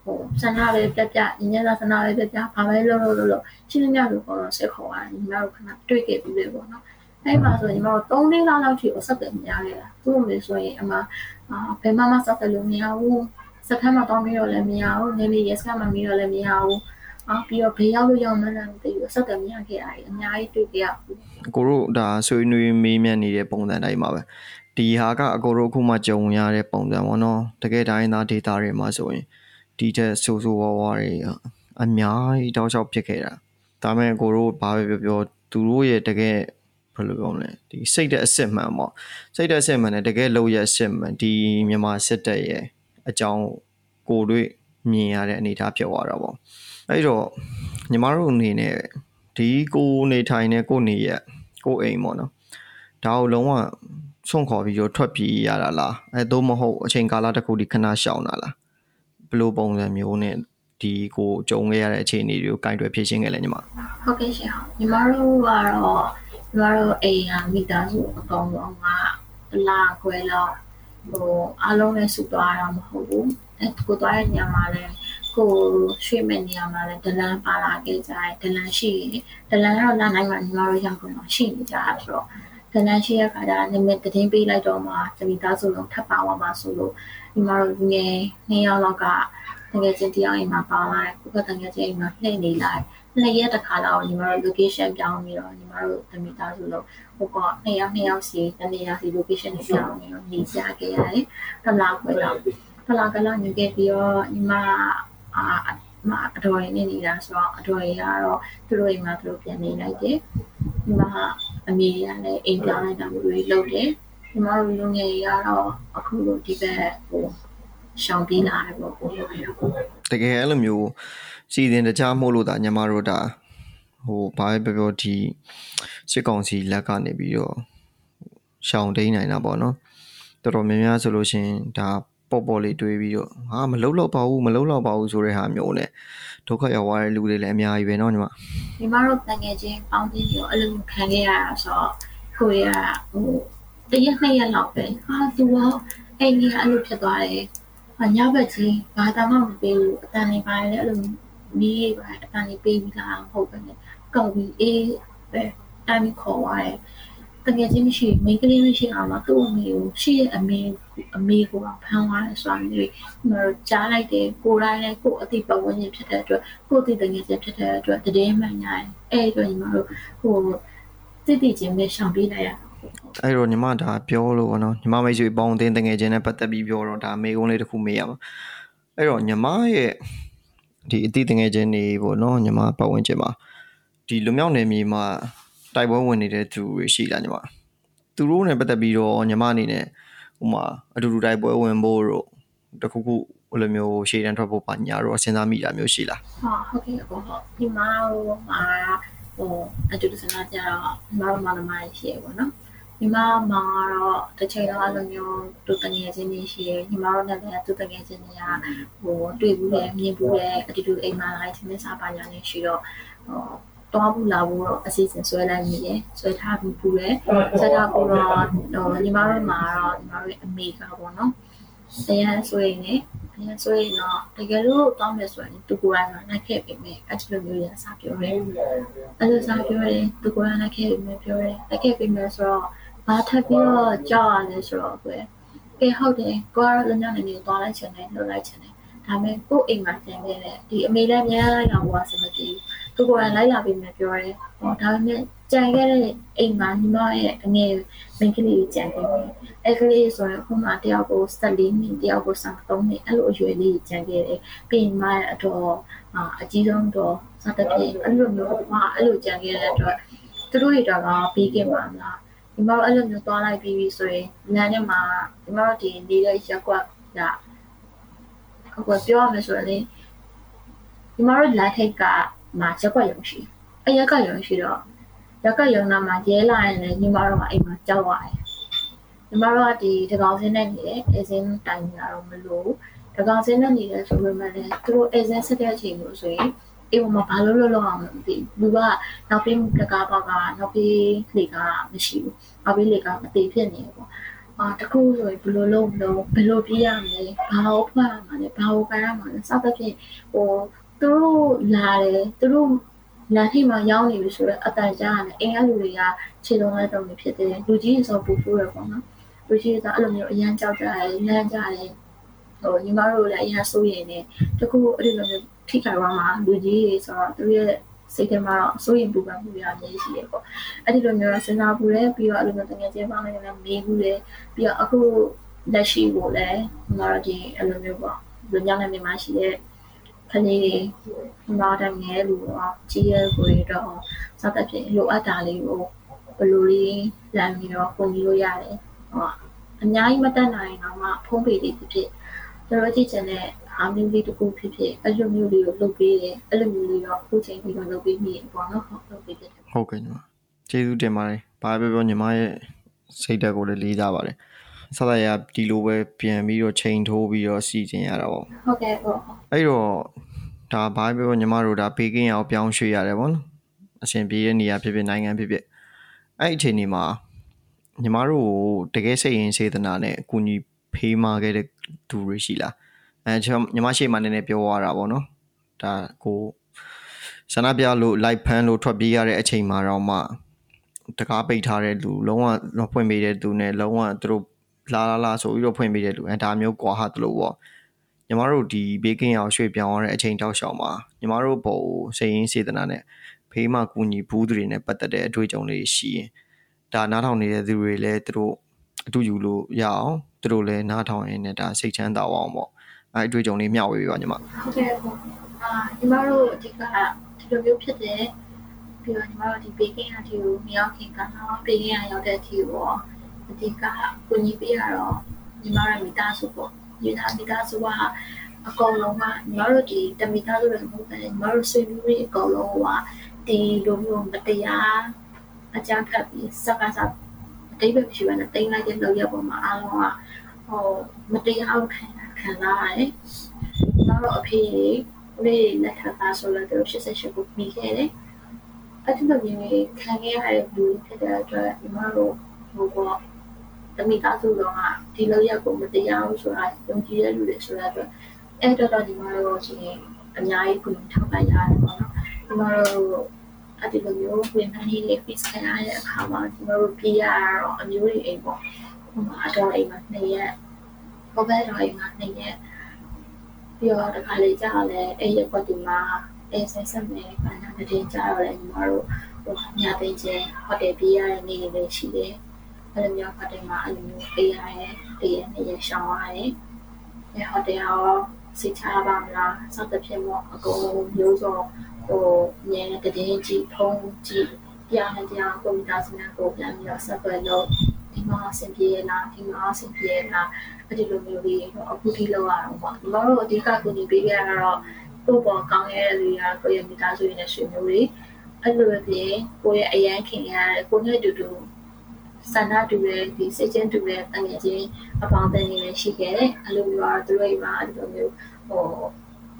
ဟိုဆန္ဒပဲပြပြညညသာဆန္ဒပဲပြပြဘာပဲလုပ်လို့လို့ချင်းညလို့ခေါ်တော့ဆက်ခေါ်ရတယ်ညီမတို့ခဏတွေ့ခဲ့ပြီးပြီပေါ့နော်အဲ့မှာဆိုညီမတို့3လေးလောက်ထိကိုဆက်တယ်များခဲ့တာသူ့မေဆိုရင်အမဘယ်မှမဆက်တယ်လို့မရဘူးစက်ထမ်းမှာတောင်းပြီးတော့လည်းမရဘူးနေနေရက်စကမှမပြီးတော့လည်းမရဘူးအော်ပြီးတော့ဘေးရောက်လို့ရောက်မှန်းလည်းမသိဘူးဆက်တယ်မရခဲ့ရတယ်အများကြီးတွေ့ကြရဘူးကိုတို့ဒါဆွေးနွေးမေးမြန်းနေတဲ့ပုံစံတိုင်းပါပဲဒီဟာကအကိုတို့အခုမှကြုံရတဲ့ပုံစံပေါ့နော်တကယ်တိုင်းသားဒေတာတွေမှာဆိုရင် ဒီတဲ့ဆိုးဆိုးဝါးဝါးတွေအများကြီးတောက်လျှောက်ဖြစ်ခဲ့တာဒါမဲ့ကိုတို့ဘာပဲပြောပြောသူတို့ရဲ့တကယ်ဘယ်လိုပြောမလဲဒီစိတ်တဲ့အစ်စ်မှန်ပေါ့စိတ်တဲ့အစ်စ်မှန်နဲ့တကယ်လို့ရအစ်စ်မှန်ဒီမြန်မာစစ်တပ်ရဲ့အကြောင်းကိုတွေ့မြင်ရတဲ့အနေအထားဖြစ်သွားတာပေါ့အဲ့တော့ညီမတို့အနေနဲ့ဒီကိုနေထိုင်တဲ့ကိုနေရကိုအိမ်ပေါ့နော်ဒါကိုလုံးဝဆုံးခေါ်ပြီးတော့ထွက်ပြေးရတာလားအဲသို့မဟုတ်အချိန်ကာလတစ်ခုဒီခဏရှောင်တာလား ဘလိုပုံစံမျိုးနဲ့ဒီကိုကြုံခဲ့ရတဲ့အခြေအနေတွေကိုကင်တွယ်ဖြေရှင်းခဲ့လဲညီမဟုတ်ကဲ့ရှင်ညီမတို့ကတော့ညီမတို့အိမ်ကမိသားစုအကောင်လုံးကလာခွဲလောက်ဟိုအားလုံးလည်းစုသွားတာမဟုတ်ဘူးအဲကိုသွားတဲ့နေရာမှာလည်းကိုရွှေ့မဲ့နေရာမှာလည်းဒလန်ပါလာခဲ့ကြတယ်ဒလန်ရှိရင်ဒလန်ကတော့လာနိုင်မှညီမတို့ရောက်တော့ရှိနေကြတာဆိုတော့ဒလန်ရှိရခါကျနမတည်ပေးလိုက်တော့မှတမိသားစုလုံးထပ်ပါသွားမှာဆိုလို့ ညီမတို့ငယ်နှစ်ယောက်လောက်ကတကယ်ချင်းတရားအိမ်မှာပါလာတယ်ကိုကတကယ်ချင်းအိမ်မှာနှိမ့်နေလိုက်နှစ်ရက်တစ်ခါလောက်ညီမတို့ location ပြောင်းပြီးတော့ညီမတို့တမိသားစုလုံးဟိုကနှစ်ယောက်နှစ်ယောက်စီတနေရာစီ location တွေပြောင်းနေတော့နေကြခဲ့ရတယ်။တလားခွဲတော့တလားကလာနေခဲ့ပြီးတော့ညီမအာမအတော်ရင်းနေနေတာဆိုတော့အတော်ရကတော့သူတို့အိမ်မှာသူတို့ပြန်နေလိုက်တယ်။ညီမအမေကလည်းအိမ်ပြောင်းလိုက်တာမျိုးတွေလုပ်တယ်။ ညီမတို့လူငယ်တွေကတော့အခုလိုဒီဘက်ဟိုရှောင်ပြေးလာတယ်ပေါ့ကိုယ်။တကယ်အဲ့လိုမျိုးစီစဉ်တခြားမို့လို့ဒါညီမတို့ဒါဟိုဘာပဲပြောပြောဒီစစ်ကောင်စီလက်ကနေပြီးတော့ရှောင်တိန်နိုင်တာပေါ့နော်တော်တော်များများဆိုလို့ရှင်ဒါပေါ့ပေါ့လေးတွေးပြီးတော့ဟာမလုံးတော့ပါဘူးမလုံးတော့ပါဘူးဆိုတဲ့ဟာမျိုးနဲ့ဒုက္ခရောက်သွားတဲ့လူတွေလည်းအများကြီးပဲเนาะညီမညီမတို့တန်ငယ်ချင်းပေါင်းပြီးတော့အဲ့လိုခံခဲ့ရတာဆိုတော့ကိုရဟို တရက်နှစ်ရက်လောက်ပဲဟာသူကအဲ့ဒီအဲ့လိုဖြစ်သွားတယ်ညဘက်ကြီးဘာသာမှမပေးဘူးအတန်နေပါလေအဲ့လိုမီးပါအတန်နေပေးပြီးလာမဟုတ်ပဲနဲ့ကောက်ပြီးအေးပဲတိုင်ခေါ်သွားတယ်တကယ်ချင်းမရှိမိန်းကလေးမရှိအောင်တော့သူ့အမေကိုရှိရဲ့အမေအမေကိုဖမ်းသွားတယ်ဆိုတာမျိုးဒီမှာကြားလိုက်တယ်ကိုယ်တိုင်လည်းကိုယ်အသိပတ်ဝန်းကျင်ဖြစ်တဲ့အတွက်ကိုယ်အသိတကယ်ချင်းဖြစ်တဲ့အတွက်တည်င်းမှန်ရတယ်အဲ့အတွက်ညီမတို့ဟိုတိတိချင်းပဲရှောင်ပြေးလိုက်ရ အဲ့တော့ညီမဒါပြောလို့ပေါ့နော်ညီမမိတ်ဆွေပေါင်းတင်တငယ်ချင်းနဲ့ပတ်သက်ပြီးပြောတော့ဒါမေကုန်းလေးတစ်ခုမေးရမှာအဲ့တော့ညီမရဲ့ဒီအတိတငယ်ချင်းတွေပေါ့နော်ညီမပတ်ဝန်းကျင်မှာဒီလူမျိုးနယ်မြေမှာတိုက်ပွဲဝင်နေတဲ့သူတွေရှိလားညီမသူတို့နဲ့ပတ်သက်ပြီးတော့ညီမအနေနဲ့ဟိုမှာအတူတူတိုက်ပွဲဝင်ဖို့တော့တခုခုဘယ်လိုမျိုးရှေ့တန်းထွက်ဖို့ပါညာတော့စဉ်းစားမိတာမျိုးရှိလားဟုတ်ဟုတ်ကဲ့ပေါ့ဟုတ်ဒီမှာဟိုမှာဟိုအတူတူစဉ်းစားကြတော့ညီမတို့မနမရှိရပေါ့နော် ညီမမှာတော့တစ်ချိန်တော့အဲ့လိုမျိုးသူတငယ်ချင်းတွေရှိရညီမတို့နဲ့လည်းသူတငယ်ချင်းတွေကဟိုတွေ့ဘူးလေမြင်ဘူးလေအတူတူအိမ်မှာလိုက်ချင်းစားပါညာနေရှိတော့ဟိုတွားဘူးလာဘူးတော့အစီအစဉ်ဆွဲလိုက်မိတယ်ဆွဲထားပြီးပူတယ်ဆက်ထားပြီးတော့ဟိုညီမတို့မှာတော့ညီမတို့အမေကပေါ့နော်အရန်ဆွဲနေအရန်ဆွဲရင်တော့တကယ်လို့တောင်းမယ်ဆိုရင်သူကိုယ်တိုင်ကလိုက်ခဲ့ပြီမယ်အဲ့ဒီလိုမျိုးရစာပြောတယ်အဲ့လိုစာပြောတယ်သူကိုယ်တိုင်လိုက်ခဲ့ပြီမယ်ပြောတယ်လိုက်ခဲ့ပြီမယ်ဆိုတော့ ဘာထပ်ပြီးတော့ကြောက်ရလဲဆိုတော့ကွယ်ကဲဟုတ်တယ်ကိုကတော့လညနေနေသွားလိုက်ချင်တယ်လှုပ်လိုက်ချင်တယ်ဒါပေမဲ့ကို့အိမ်မှာကျန်ခဲ့တဲ့ဒီအမေလည်းများလိုက်တော့ဘာစမပြေဘူးသူကိုယ်တိုင်လိုက်လာပြီးမှပြောတယ်ဟောဒါပေမဲ့ကြံခဲ့တဲ့အိမ်မှာညီမရဲ့အငယ်မိန်းကလေးကြံခဲ့တယ်အဲ့ကလေးဆိုရင်ခုမှတယောက်ကို14နှစ်တယောက်ကို73နှစ်အဲ့လိုအရွယ်လေးကြံခဲ့တယ်ပြီးရင်မရဲ့အတော်အကြီးဆုံးတော့စသဖြင့်အဲ့လိုမျိုးဟာအဲ့လိုကြံခဲ့တဲ့အတွက်သူတို့တွေတော့ပြီးခဲ့မှာမလား ဒီမှာအဲ့လိုမျိုးသွားလိုက်ပြီးပြီဆိုရင်လမ်းထဲမှာဒီမှာဒီနေတဲ့ရက်ကွက်ကဟိုပြောရမယ်ဆိုရင်ဒီမှာလမ်းထိပ်ကမှာရက်ကွက်ရုံရှိအဲ့ရက်ကရုံရှိတော့ရက်ကရုံနာမှာရဲလာရင်လည်းညီမတို့ကအိမ်မှာကြောက်ရတယ်ညီမတို့ကဒီတကောင်စင်းနဲ့နေတယ်အဲစင်းတိုင်နေတာတော့မလို့တကောင်စင်းနဲ့နေတယ်ဆိုပေမဲ့လည်းသူတို့အဲစင်းဆက်တဲ့အချိန်မျိုးဆိုရင် အေးမဘာလို့လို့လောက်အောင်မသိလူကနောက်ပြီးတကားပေါက်ကနောက်ပြီးလေကမရှိဘူးနောက်ပြီးလေကမသိဖြစ်နေပေါ့အာတခုဆိုရင်ဘယ်လိုလုပ်မလို့ဘယ်လိုပြရမလဲဘာလို့ဖွင့်ရမှာလဲဘာလို့ခိုင်းရမှာလဲစသဖြင့်ဟိုသူတို့လာတယ်သူတို့လာထိမှရောက်နေပြီဆိုတော့အတန်ကြားရတယ်အိမ်ကလူတွေကခြေလုံးလိုက်တော့နေဖြစ်တယ်လူကြီးဆိုပူဆိုးရပေါ့နော်လူကြီးကအဲ့လိုမျိုးအရန်ကြောက်ကြတယ်လမ်းကြတယ် ဟိုညီမတို့လည်းအရန်စိုးရိမ်နေတခုအဲ့လိုမျိုးထိခိုက်သွားမှာလူကြီးတွေဆိုတော့သူရဲ့စိတ်ထဲမှာတော့စိုးရိမ်ပူပန်မှုတွေအများကြီးရှိတယ်ပေါ့အဲ့ဒီလိုမျိုးစဉ်းစားပူတယ်ပြီးတော့အဲ့လိုမျိုးတကယ်ချင်းပေါင်းနေလည်းမေးဘူးလေပြီးတော့အခုလက်ရှိကိုလည်းညီမတို့ဒီအဲ့လိုမျိုးပေါ့လူညောင်းနေမှာရှိတဲ့ကလေးတွေမာတငယ်လူတော့ကြီးရဲကိုရတော့စသဖြင့်လိုအပ်တာလေးကိုဘယ်လိုလေးလမ်းပြီးတော့ပုံပြီးလို့ရတယ်ဟောအများကြီးမတတ်နိုင်တော့မှဖုံးပေလေးဖြစ်ဖြစ် တို့ကြည့်ချင်တဲ့အားမျိုးလေးတစ်ခုဖြစ်ဖြစ်အဲ့လိုမျိုးလေးကိုလုပ်ပေးတယ်အဲ့လိုမျိုးလေးတော့အခုချိန်ပြီးတော့လုပ်ပေးမိပေါ့နော်ဟုတ်လုပ်ပေးဖြစ်တယ်ဟုတ်ကဲ့ညီမကျေးဇူးတင်ပါတယ်ဘာပဲပြောညီမရဲ့စိတ်ဓာတ်ကိုလည်းလေးစားပါတယ်ဆက်လက်ရဒီလိုပဲပြန်ပြီးတော့ချိန်ထိုးပြီးတော့စီစဉ်ရတာပေါ့ဟုတ်ကဲ့ပေါ့အဲ့တော့ဒါဘာပဲပြောညီမတို့ဒါဘေးကင်းရအောင်ပြောင်းရွှေ့ရတယ်ပေါ့နော်အရှင်ပြေးတဲ့နေရာဖြစ်ဖြစ်နိုင်ငံဖြစ်ဖြစ်အဲ့အချိန်ဒီမှာညီမတို့တကယ်စိတ်ရင်းစေတနာနဲ့အကူအညီဖေးမာခဲ့တဲ့သူတွေရှိလားအဲကျွန်တော်ညီမရှိမှနည်းနည်းပြောရတာပေါ့နော်ဒါကိုဆန္ဒပြလို့ live ဖန်လို့ထွက်ပြေးရတဲ့အချိန်မှာတော့မှတကားပိတ်ထားတဲ့လူလုံးဝဖွင့်ပေးတဲ့သူနဲ့လုံးဝသူတို့လာလာလာဆိုပြီးတော့ဖွင့်ပေးတဲ့လူအဲဒါမျိုးကွာဟာတလို့ပေါ့ညီမတို့ဒီဘေးကင်းအောင်ရွှေ့ပြောင်းရတဲ့အချိန်တောက်လျှောက်မှာညီမတို့ပုံစိတ်ရင်းစေတနာနဲ့ဖေးမကူညီဘူးတွေနဲ့ပတ်သက်တဲ့အတွေ့အကြုံတွေရှိရင်ဒါနားထောင်နေတဲ့သူတွေလည်းသူတို့အတူယူလို့ရအောင် သူတို့လည်းနားထောင်ရင်းနဲ့ဒါစိတ်ချမ်းသာအောင်ပေါ့အဲအတွေ့အကြုံလေးမျှဝေပြပါညီမဟုတ်ကဲ့ပေါ့အာညီမတို့အဓိကဒီလိုမျိုးဖြစ်တယ်ပြီးတော့ညီမတို့ဒီ baking အတီကိုမရောက်ခင်ကတော့ baking ရရောက်တဲ့အတီကိုအဓိကကိုကြီးပေးရတော့ညီမတို့မိသားစုပေါ့ညီသားမိသားစုကအကုန်လုံးကညီမတို့ဒီတမိသားစုတွေမဟုတ်ဘဲညီမတို့ဆွေမျိုးတွေအကုန်လုံးကဒီလိုမျိုးမတရားအကြမ်းဖက်ပြီးစကားစားအ တိတ်ပဲဖြစ်ရတဲ့တိတ်လိုက်တဲ့လောက်ရပေါ်မှာအားလုံးကဟိုမတရားခံခံလာရတယ်။နောက်တော့အဖေဦးလေးလက်ထပ်သားဆိုတော့သူ88ကိုပြီးခဲ့တယ်။အဲ့ဒီလိုမျိုးခံခဲ့ရတဲ့လူဖြစ်တဲ့အတွက်ညီမတို့ဟိုပေါ့တမိသားစုတော်ကဒီလောက်ရကိုမတရားဘူးဆိုတာယုံကြည်တဲ့လူတွေဆိုတော့အဲ့တော့တော့ညီမတို့ချင်းအများကြီးကိုထောက်ပံ့ရတယ်ပေါ့နော်။ညီမတို့ အဲ့ဒီလိုမျိုးဝင်ဖန်နေလေး fix ခံရတဲ့အခါမှာကျွန်တော်တို့ပြေးရတော့အမျိုးတွေအိမ်ပေါ့ဟိုမှာအတော်အိမ်မှာနှစ်ရက်ဟိုဘက်တော်အိမ်မှာနှစ်ရက်ပြီးတော့တခါလေကြာလဲအဲ့ရက်ကွက်ဒီမှာအဲဆက်ဆက်မယ်ခန္ဓာတည်ကြတော့လဲညီမတို့ဟိုညသိချင်းဟိုတယ်ပြေးရတဲ့နေ့တွေရှိတယ်အဲ့လိုမျိုးဟိုတယ်မှာအဲ့လိုမျိုးပြေးရတဲ့တရက်နှစ်ရက်ရှောင်းရတယ်အဲဟိုတယ်ရောစိတ်ချပါမလားစသဖြင့်ပေါ့အကုန်လုံးမျိုးစုံ ဟိုညနေတည်ကြည့်ဖုံးကြည့်တရားနဲ့တရားကွန်ပျူတာစနစ်ကိုပြန်ပြီးတော့ဆက်သွယ်လို့ဒီမှာအဆင်ပြေလားဒီမှာအဆင်ပြေလားအဲ့ဒီလိုမျိုးလေးတော့အခုထိလောက်ရအောင်ပေါ့ဒီမှာတော့အဓိကကိုနေပေးခဲ့ရတော့ပို့ပေါ်ကောင်းရဲ့လူရကိုရဲ့မိသားစုရဲ့ဆွေမျိုးတွေအဲ့လိုပဲပြင်ကိုရဲ့အရန်ခင်ရတဲ့ကိုနဲ့တူတူဆန္ဒတူတဲ့ဒီစိတ်ချင်းတူတဲ့တငယ်ချင်းအပေါင်းအသင်းတွေရှိခဲ့တယ်အဲ့လိုမျိုးတော့သူတို့အိမ်မှာအဲ့လိုမျိုးဟို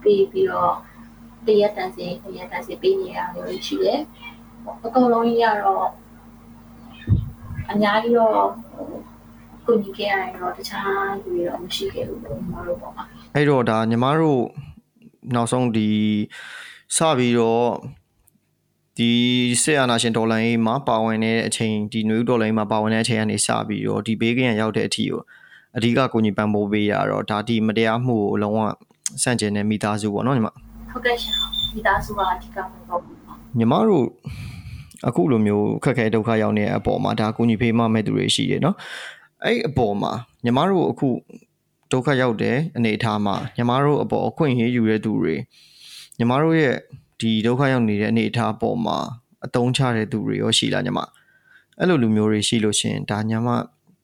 ပြီးပြီးတော့ တရက်တန်စီတရက်တန်စီပေးနေရတာမျိုးရှိတယ်အကုန်လုံးကြီးကတော့အများကြီးတော့ကိုညီခဲ့ရရင်တော့တခြားလူတွေတော့မရှိခဲ့ဘူးလို့ညီမတို့ပေါ့ပါအဲ့တော့ဒါညီမတို့နောက်ဆုံးဒီစပြီးတော့ဒီဆေအာနာရှင်ဒေါ်လာရေးမှာပါဝင်တဲ့အချိန်ဒီနွေဒေါ်လာရေးမှာပါဝင်တဲ့အချိန်ကနေစပြီးတော့ဒီဘေးကရန်ရောက်တဲ့အထိကိုအဓိကကိုညီပန်ပိုးပေးရတော့ဒါဒီမတရားမှုကိုလုံးဝစန့်ကျင်တဲ့မိသားစုပေါ့နော်ညီမ ဟုတ်ကဲ့ရှင်မိသားစုကအဓိကပေါ့ညီမတို့အခုလိုမျိုးခက်ခဲဒုက္ခရောက်နေတဲ့အပေါ်မှာဒါကိုညီဖေးမမဲ့သူတွေရှိတယ်နော်အဲ့အပေါ်မှာညီမတို့အခုဒုက္ခရောက်တဲ့အနေအထားမှာညီမတို့အပေါ်အခွင့်အရေးယူတဲ့သူတွေညီမတို့ရဲ့ဒီဒုက္ခရောက်နေတဲ့အနေအထားပေါ်မှာအတုံးချတဲ့သူတွေရောရှိလားညီမအဲ့လိုလူမျိုးတွေရှိလို့ရှင်ဒါညီမ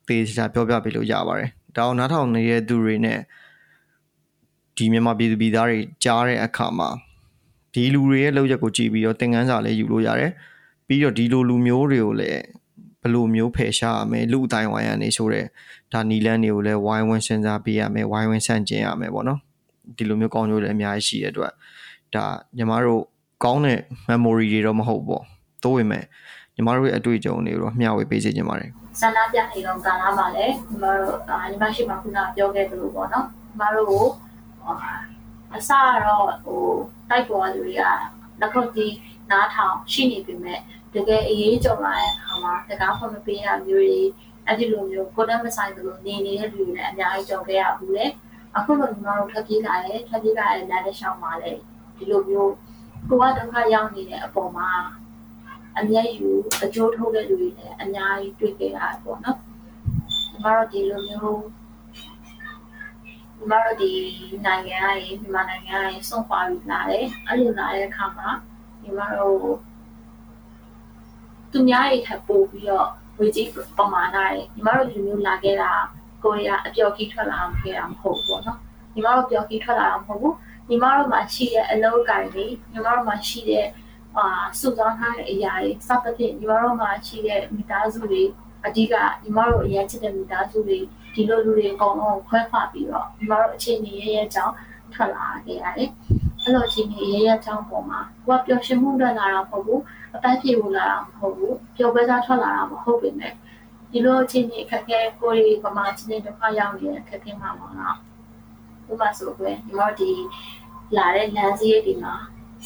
သေးချာပြောပြပေးလို့ရပါတယ်ဒါအောင်နားထောင်နေတဲ့သူတွေနဲ့ ဒီမြန်မာပြည်သူပြည်သားတွေကြားတဲ့အခါမှာဒီလူတွေရဲ့လောက်ရက်ကိုကြည့်ပြီးတော့သင်ခန်းစာလည်းယူလို့ရတယ်ပြီးတော့ဒီလိုလူမျိုးတွေကိုလည်းဘယ်လိုမျိုးဖယ်ရှားရမယ်လူအတိုင်းဝိုင်းရနေဆိုတဲ့ဒါနီလန်းတွေကိုလည်းဝိုင်းဝန်းစဉ်းစားပေးရမယ်ဝိုင်းဝန်းဆန့်ကျင်ရမယ်ပေါ့နော်ဒီလိုမျိုးကောင်းကျိုးလည်းအများကြီးရှိတဲ့အတွက်ဒါညီမတို့ကောင်းတဲ့ memory တွေတော့မဟုတ်ပေါ့သို့ပေမဲ့ညီမတို့ရဲ့အတွေ့အကြုံတွေကိုတော့မျှဝေပေးစေချင်ပါတယ်ဆန္ဒပြနေတော့ကာလာမှာလည်းညီမတို့ညီမရှိမှခုနပြောခဲ့သလိုပေါ့နော်ညီမတို့ကို အစတော့ဟိုတိုက်ပေါ်လူတွေကလက်ခုပ်ကြီးနားထောင်ရှိနေပြီမဲ့တကယ်အရေးကြုံလာတဲ့အခါမှာတကားဖွင့်မပေးရမျိုးတွေအဲ့ဒီလိုမျိုးကိုယ်နဲ့မဆိုင်သလိုနေနေတဲ့လူတွေလည်းအများကြီးကြုံခဲ့ရဘူးလေအခုလိုညီမတို့ထွက်ပြေးလာတယ်ထွက်ပြေးလာတဲ့လမ်းတစ်လျှောက်မှာလည်းဒီလိုမျိုးကိုကဒုက္ခရောက်နေတဲ့အပေါ်မှာအမျက်ယူအကျိုးထုတ်တဲ့လူတွေလည်းအများကြီးတွေ့ခဲ့ရတယ်ပေါ့နော်ညီမတို့ဒီလိုမျိုး ညီမတို့ဒီနိုင်ငံကနေမြန်မာနိုင်ငံကနေစွန့်ခွာပြီးလာတယ်အဲ့လိုလာတဲ့အခါမှာညီမတို့သူများတွေထပ်ပို့ပြီးတော့ဝေကြီးပမာဏတွေညီမတို့လူမျိုးလာခဲ့တာကိုရီးယားအပျော်ကြီးထွက်လာခဲ့တာမဟုတ်ဘူးပေါ့နော်ညီမတို့ပျော်ကြီးထွက်လာတာမဟုတ်ဘူးညီမတို့မှာရှိတဲ့အလုပ်ကိုင်တွေညီမတို့မှာရှိတဲ့အာစုဆောင်းထားတဲ့အရာတွေစသဖြင့်ညီမတို့မှာရှိတဲ့မိသားစုတွေအဓိကညီမတို့အရင်ချစ်တဲ့မိသားစုတွေ ဒီလိုလူတွေအကုန်လုံးခွဲခွာပြီးတော့ညီမတို့အခြေအနေရဲ့အကြောင်းထွက်လာခဲ့ရတယ်။အဲ့လိုအခြေအနေရဲ့အကြောင်းပေါ်မှာကိုကပျော်ရွှင်မှုအတွက်လာတာမဟုတ်ဘူးအပတ်ပြေဖို့လာတာမဟုတ်ဘူးပျော်ပွဲစားထွက်လာတာမဟုတ်ပေမဲ့ဒီလိုအခြေအနေအခက်အခဲကိုယ်ဒီပမာချင်းချင်းဒုက္ခရောက်နေတဲ့အခက်အခဲမှာပေါ့နော်ဥပမာဆိုကွယ်ဒီမောဒီလာတဲ့လမ်းစည်းတွေမှာ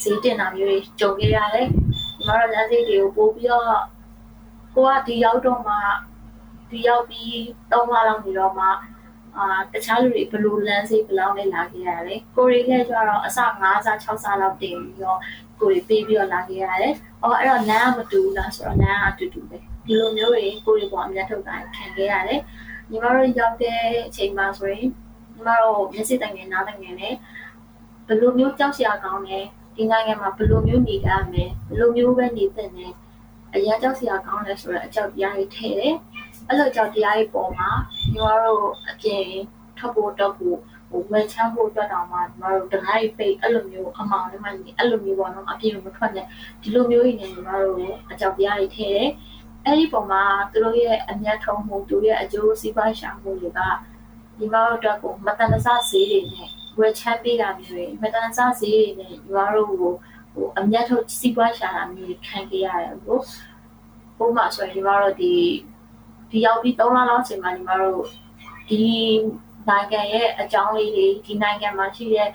ဈေးတင်တာမျိုးတွေကြုံခဲ့ရတယ်ဒီမှာတော့လမ်းစည်းတွေကိုပို့ပြီးတော့ကိုကဒီရောက်တော့မှ ဒီရောက်ပြီး၃လလောက်နေတော့မှအာတခြားလူတွေဘယ်လိုလမ်းစိတ်ဘယ်လောက်နဲ့လာခဲ့ရလဲကိုရီလည်းကျတော့အစ9စား6စားလောက်တင်ပြီးတော့ကိုရီပေးပြီးတော့လာခဲ့ရတယ်။အော်အဲ့တော့လမ်းကမတူဘူးလားဆိုတော့လမ်းကအတူတူပဲဒီလိုမျိုးတွေကိုရီပေါ်အမြတ်ထုတ်တာခံခဲ့ရတယ်။ညီမတို့ရောက်တဲ့အချိန်မှာဆိုရင်ညီမတို့မျက်စိတိုင်ငယ်နားတိုင်ငယ်နဲ့ဘယ်လိုမျိုးကြောက်စရာကောင်းလဲဒီနိုင်ငံမှာဘယ်လိုမျိုးနေရမလဲဘယ်လိုမျိုးပဲနေသင့်လဲအရာကြောက်စရာကောင်းလဲဆိုတော့အကြောက်တရားတွေထည့်တယ် အဲ့လိုကြောက်တရားတွေပေါ်မှာညီမတို့အပြင်ထွက်ဖို့တော့ဖို့ဟိုဝယ်ချမ်းဖို့အတွက်တောင်မှညီမတို့တခိုင်းပိတ်အဲ့လိုမျိုးအမောင်လေးမှအဲ့လိုမျိုးပေါ့နော်အပြင်မထွက်နဲ့ဒီလိုမျိုးကြီးနေညီမတို့အကြောက်တရားတွေထည့်တယ်အဲ့ဒီပုံမှာသူတို့ရဲ့အမျက်ထုံးမှုသူတို့ရဲ့အကျိုးစီးပွားရှာမှုတွေကညီမတို့အတွက်ကိုမတန်တဆဈေးတွေနဲ့ဝယ်ချမ်းပေးတာမျိုးတွေမတန်တဆဈေးတွေနဲ့ညီမတို့ကိုဟိုအမျက်ထုံးစီးပွားရှာတာမျိုးခံခဲ့ရတယ်ကိုပုံမှန်ဆိုရင်ညီမတို့ဒီ ဒီရောက်ပြီး3လလောက်ချိန်မှာညီမတို့ဒီနိုင်ငံရဲ့အကြောင်းလေးတွေဒီနိုင်ငံမှာရှိတဲ့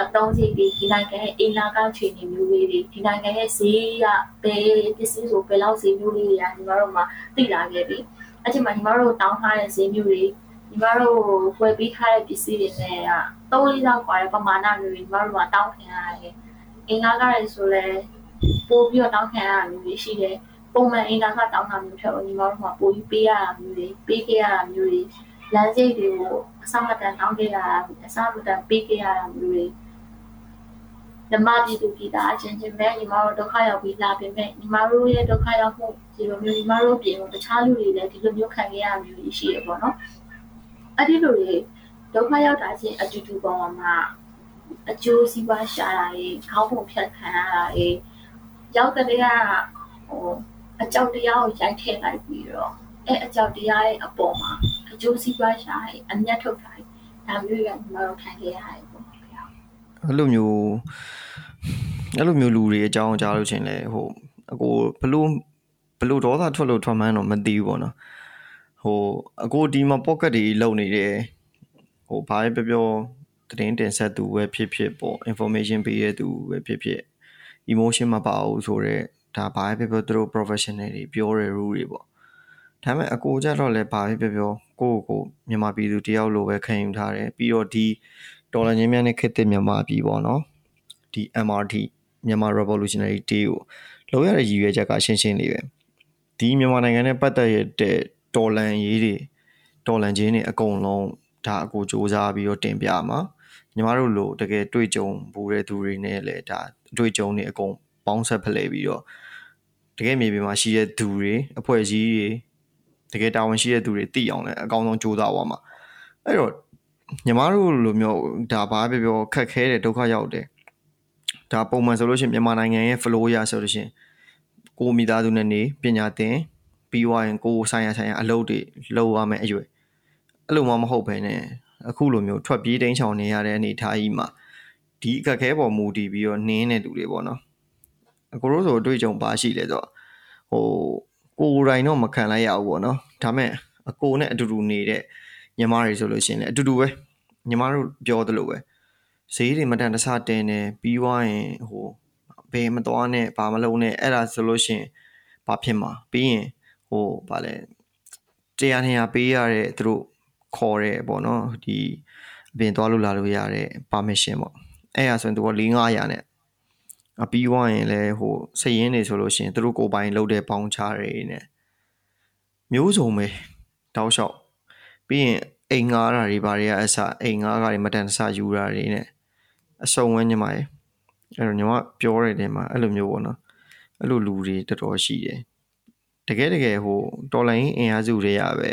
အသုံးစရိတ်တွေဒီနိုင်ငံရဲ့အင်နာကခြေနေမျိုးလေးတွေဒီနိုင်ငံရဲ့ဈေးကဘယ်ပစ္စည်းဆိုဘယ်လောက်ဈေးမျိုးလေးတွေကညီမတို့မှာသိလာခဲ့ပြီအဲ့ဒီမှာညီမတို့တောင်းထားတဲ့ဈေးမျိုးတွေညီမတို့ဝယ်ပေးထားတဲ့ပစ္စည်းတွေနဲ့က3လေးလောက်กว่าတဲ့ပမာဏမျိုးတွေညီမတို့မှာတောင်းခံရတယ်အင်နာကလည်းဆိုလဲပို့ပြီးတော့တောင်းခံရတာမျိုးတွေရှိတယ် ပုံမှန်အင်တာကတောင်းတာမျိုးထက်ညီမတို့ကပိုပြီးပေးရတာမျိုးတွေပေးခဲ့ရတာမျိုးတွေလမ်းစိတ်တွေကိုအစမတန်တောင်းခဲ့ရတာအစမတန်ပေးခဲ့ရတာမျိုးတွေဓမ္မပြည်သူပြည်သားအချင်းချင်းပဲညီမတို့ဒုက္ခရောက်ပြီးလာပြင်မဲ့ညီမတို့ရဲ့ဒုက္ခရောက်မှုဒီလိုမျိုးညီမတို့ပြင်တခြားလူတွေလည်းဒီလိုမျိုးခံခဲ့ရမျိုးရှိရပေါ့နော်အဲ့ဒီလိုတွေဒုက္ခရောက်တာချင်းအတူတူပေါ်မှာအကျိုးစီးပွားရှာတာတွေခေါင်းပုံဖြတ်ခံရတာတွေရောက်တဲ့ကဟို အကြောက်တရားကိုရိုက်ထည့်လိုက်ပြီးတော့အဲအကြောက်တရားရဲ့အပေါ်မှာအကျိုးစီးပွားရှားရဲ့အမျက်ထုတ်တာဒါမျိုးရညီမတို့ခံခဲ့ရတယ်ပေါ့ဗျာအဲ့လိုမျိုးအဲ့လိုမျိုးလူတွေအကြောင်းကြားလို့ချင်းလေဟိုအကိုဘလို့ဘလို့ဒေါသထွက်လို့ထွက်မှန်းတော့မသိဘူးပေါ့နော်ဟိုအကိုဒီမှာ pocket တွေလုံနေတယ်ဟိုဘာပဲပြောပြောသတင်းတင်ဆက်သူပဲဖြစ်ဖြစ်ပေါ့ information ပေးရသူပဲဖြစ်ဖြစ် emotion မပါဘူးဆိုတော့ ဒါဘာပဲပြောပြောသူတို့ professional တွေပြောတဲ့ rule တွေပေါ့ဒါပေမဲ့အကိုကြတော့လည်းဘာပဲပြောပြောကိုယ့်ကိုမြန်မာပြည်သူတယောက်လိုပဲခံယူထားတယ်ပြီးတော့ဒီဒေါ်လာချင်းများနဲ့ခက်တဲ့မြန်မာပြည်ပေါ့နော်ဒီ MRT မြန်မာ Revolutionary Day ကိုလောက်ရတဲ့ရည်ရွယ်ချက်ကရှင်းရှင်းလေးပဲဒီမြန်မာနိုင်ငံနဲ့ပတ်သက်ရတဲ့ဒေါ်လန်ရေးတွေဒေါ်လန်ချင်းတွေအကုန်လုံးဒါအကိုစ조사ပြီးတော့တင်ပြမှာညီမတို့လိုတကယ်တွေ့ကြုံဘူးတဲ့သူတွေနဲ့လည်းဒါအတွေ့အကြုံတွေအကုန် ပေါင်းဆက်ဖလှယ်ပြီးတော့တကယ်မြေပြင်မှာရှိတဲ့သူတွေအဖွဲ့အစည်းတွေတကယ်တာဝန်ရှိတဲ့သူတွေသိအောင်လည်းအကောင်းဆုံးကြိုးစားပါမှာအဲ့တော့ညီမတို့လိုမျိုးဒါဘာပဲပြောခက်ခဲတဲ့ဒုက္ခရောက်တယ်ဒါပုံမှန်ဆိုလို့ရှိရင်မြန်မာနိုင်ငံရဲ့ flow ရဆိုလို့ရှိရင်ကိုမိသားစုနဲ့နေပညာသင်ပြီးွားရင်ကိုဆိုင်ရဆိုင်ရအလုပ်တွေလုပ်ရမယ်အရွယ်အဲ့လိုမှမဟုတ်ဘဲနဲ့အခုလိုမျိုးထွက်ပြေးတိမ်းချောင်နေရတဲ့အနေအထားကြီးမှာဒီအခက်ခဲပေါ်မူတည်ပြီးတော့နင်းနေတူတွေပေါ့နော် အကိုတို့ဆိုအတွေ့အကြုံပါရှိလဲဆိုတော့ဟိုကိုယ်တိုင်တော့မခံလိုက်ရဘူးပေါ့နော်ဒါမဲ့အကိုနဲ့အတူတူနေတဲ့ညီမတွေဆိုလို့ရှိရင်လည်းအတူတူပဲညီမတို့ပြောသလိုပဲဈေးတွေမတန်တဆတင်နေပြီးွားရင်ဟိုဘယ်မသွားနဲ့ဘာမလုပ်နဲ့အဲ့ဒါဆိုလို့ရှိရင်ဘာဖြစ်မှာပြီးရင်ဟိုဗာလဲတရားနေရပေးရတဲ့သူတို့ခေါ်ရဲပေါ့နော်ဒီအပြင်သွားလို့လာလို့ရတဲ့ permission ပေါ့အဲ့ဒါဆိုရင်သူက4 500နဲ့အ ပြီးွားရင်လည်းဟိုစည်ရင်းနေဆိုလို့ရှိရင်သူတို့ကိုယ်ပိုင်လုပ်တဲ့ပေါင်းချတွေနဲ့မျိုးစုံပဲတောက်လျှောက်ပြီးရင်အိမ်ငားတာတွေဘာတွေကအစအိမ်ငားကတွေမတန်တဆယူတာတွေနဲ့အစုံဝဲညီမရေအဲ့တော့ညီမပြောတဲ့နေမှာအဲ့လိုမျိုးပေါ့နော်အဲ့လိုလူတွေတော်တော်ရှိတယ်တကယ်တကယ်ဟိုတော်လိုင်းအင်အားစုတွေရပဲ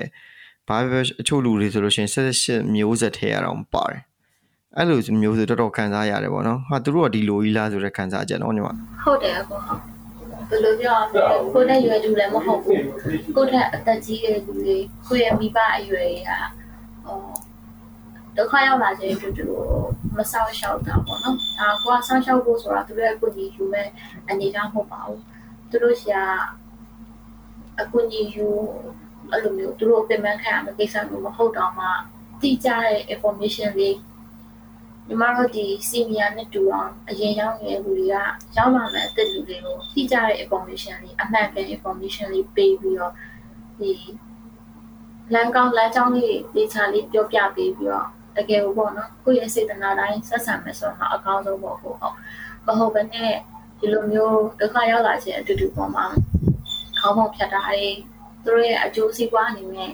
ဘာပဲအချို့လူတွေဆိုလို့ရှိရင်78မျိုးဆက်ထဲရအောင်ပါတယ် အဲ့လိုမျိုးဆိုတော်တော်ခံစားရတယ်ပေါ့နော်ဟာသူတို့ကဒီလိုကြီးလားဆိုတဲ့ခံစားချက်နော်ညီမဟုတ်တယ်အကောဟုတ်ဘယ်လိုပြောကိုယ်နဲ့ရွယ်တူလည်းမဟုတ်ဘူးကိုယ်နဲ့အသက်ကြီးတဲ့လူတွေကိုယ့်ရဲ့မိဘအရွယ်ကဟောဒုက္ခရောက်လာခြင်းတူတူမဆောက်ရှောက်တာပေါ့နော်အာကိုကဆောက်ရှောက်ဖို့ဆိုတာသူတို့ရဲ့ကိုကြီးယူမဲ့အနေထားမဟုတ်ပါဘူးသူတို့ရှာအကူကြီးယူအဲ့လိုမျိုးသူတို့ပြင်ပန်းခံရမယ့်ကိစ္စမျိုးမဟုတ်တော့မှတိကျတဲ့ information လေး ညီမတို့ဒီ senior နဲ့တူအောင်အရင်ရောက်နေတဲ့လူတွေကရောက်လာမယ့်အသက်လူတွေကိုတိကျတဲ့ information လေးအမှန်ကန် information လေးပေးပြီးတော့ဒီလမ်းကောင်းလမ်းကြောင်းလေးဒေချာလေးပြောပြပေးပြီးတော့တကယ်ကိုပေါ့နော်ကိုယ့်ရဲ့စေတနာတိုင်းဆက်ဆံမယ်ဆိုတော့အကောင်းဆုံးပေါ့ဟုတ်ဟုတ်မဟုတ်ဘဲနဲ့ဒီလိုမျိုးဒုက္ခရောက်လာခြင်းအတူတူပေါ့မှာခေါင်းပေါက်ဖြတ်တာတွေသူတို့ရဲ့အကျိုးစီးပွားအနေနဲ့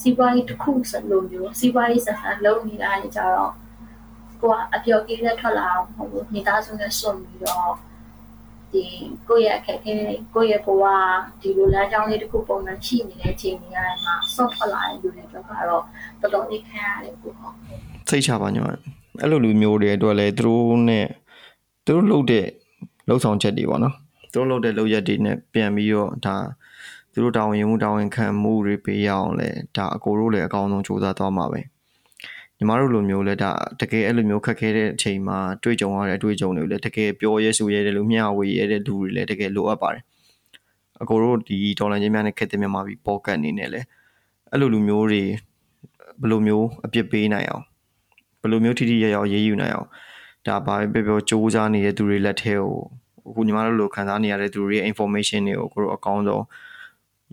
စီးပွားရေးတစ်ခုစလုံးမျိုးစီးပွားရေးဆက်ဆံလုပ်နေတာတွေကြတော့ ကိုကအပျော်ကြီးနဲ့ထွက်လာအောင်မဟုတ်ဘူးမိသားစုနဲ့ဆွပြီးတော့ဒီကိုယ့်ရဲ့အခက်အခဲကိုယ့်ရဲ့ဘဝဒီလိုလမ်းကြောင်းလေးတစ်ခုပုံမှန်ရှိနေတဲ့အချိန်တွေမှာဆွတ်ထွက်လာတဲ့လူတွေတော့ကတော့တော်တော်လေးခံရတယ်ကိုဟုတ်စိတ်ချပါညမအဲ့လိုလူမျိုးတွေအတွက်လည်းသူတို့နဲ့သူတို့လုပ်တဲ့လှုပ်ဆောင်ချက်တွေပေါ့နော်သူတို့လုပ်တဲ့လုပ်ရက်တွေနဲ့ပြန်ပြီးတော့ဒါသူတို့တာဝန်ယူမှုတာဝန်ခံမှုတွေပေးရအောင်လဲဒါအကိုတို့လည်းအကောင်းဆုံးစူးစမ်းသွားမှာပဲ ညီမတို့လိုမျိုးလဲဒါတကယ်အဲ့လိုမျိုးခက်ခဲတဲ့အချိန်မှာတွေ့ကြုံရတဲ့အတွေ့အကြုံတွေကိုလည်းတကယ်ပြောရဲဆိုရဲတယ်လို့မျှဝေရဲတဲ့လူတွေလည်းတကယ်လိုအပ်ပါတယ်အကိုတို့ဒီဒေါ်လာချင်းများနဲ့ခက်တဲ့မြန်မာပြည်ပေါ်ကတ်အနေနဲ့လဲအဲ့လိုလူမျိုးတွေဘယ်လိုမျိုးအပြစ်ပေးနိုင်အောင်ဘယ်လိုမျိုးထိထိရရောက်ရေးယူနိုင်အောင်ဒါဘာပဲပြောပြောစူးစမ်းနေတဲ့သူတွေလက်ထဲကိုအခုညီမတို့လိုခံစားနေရတဲ့သူတွေရဲ့ information တွေကိုကိုတို့အကောင်းဆုံး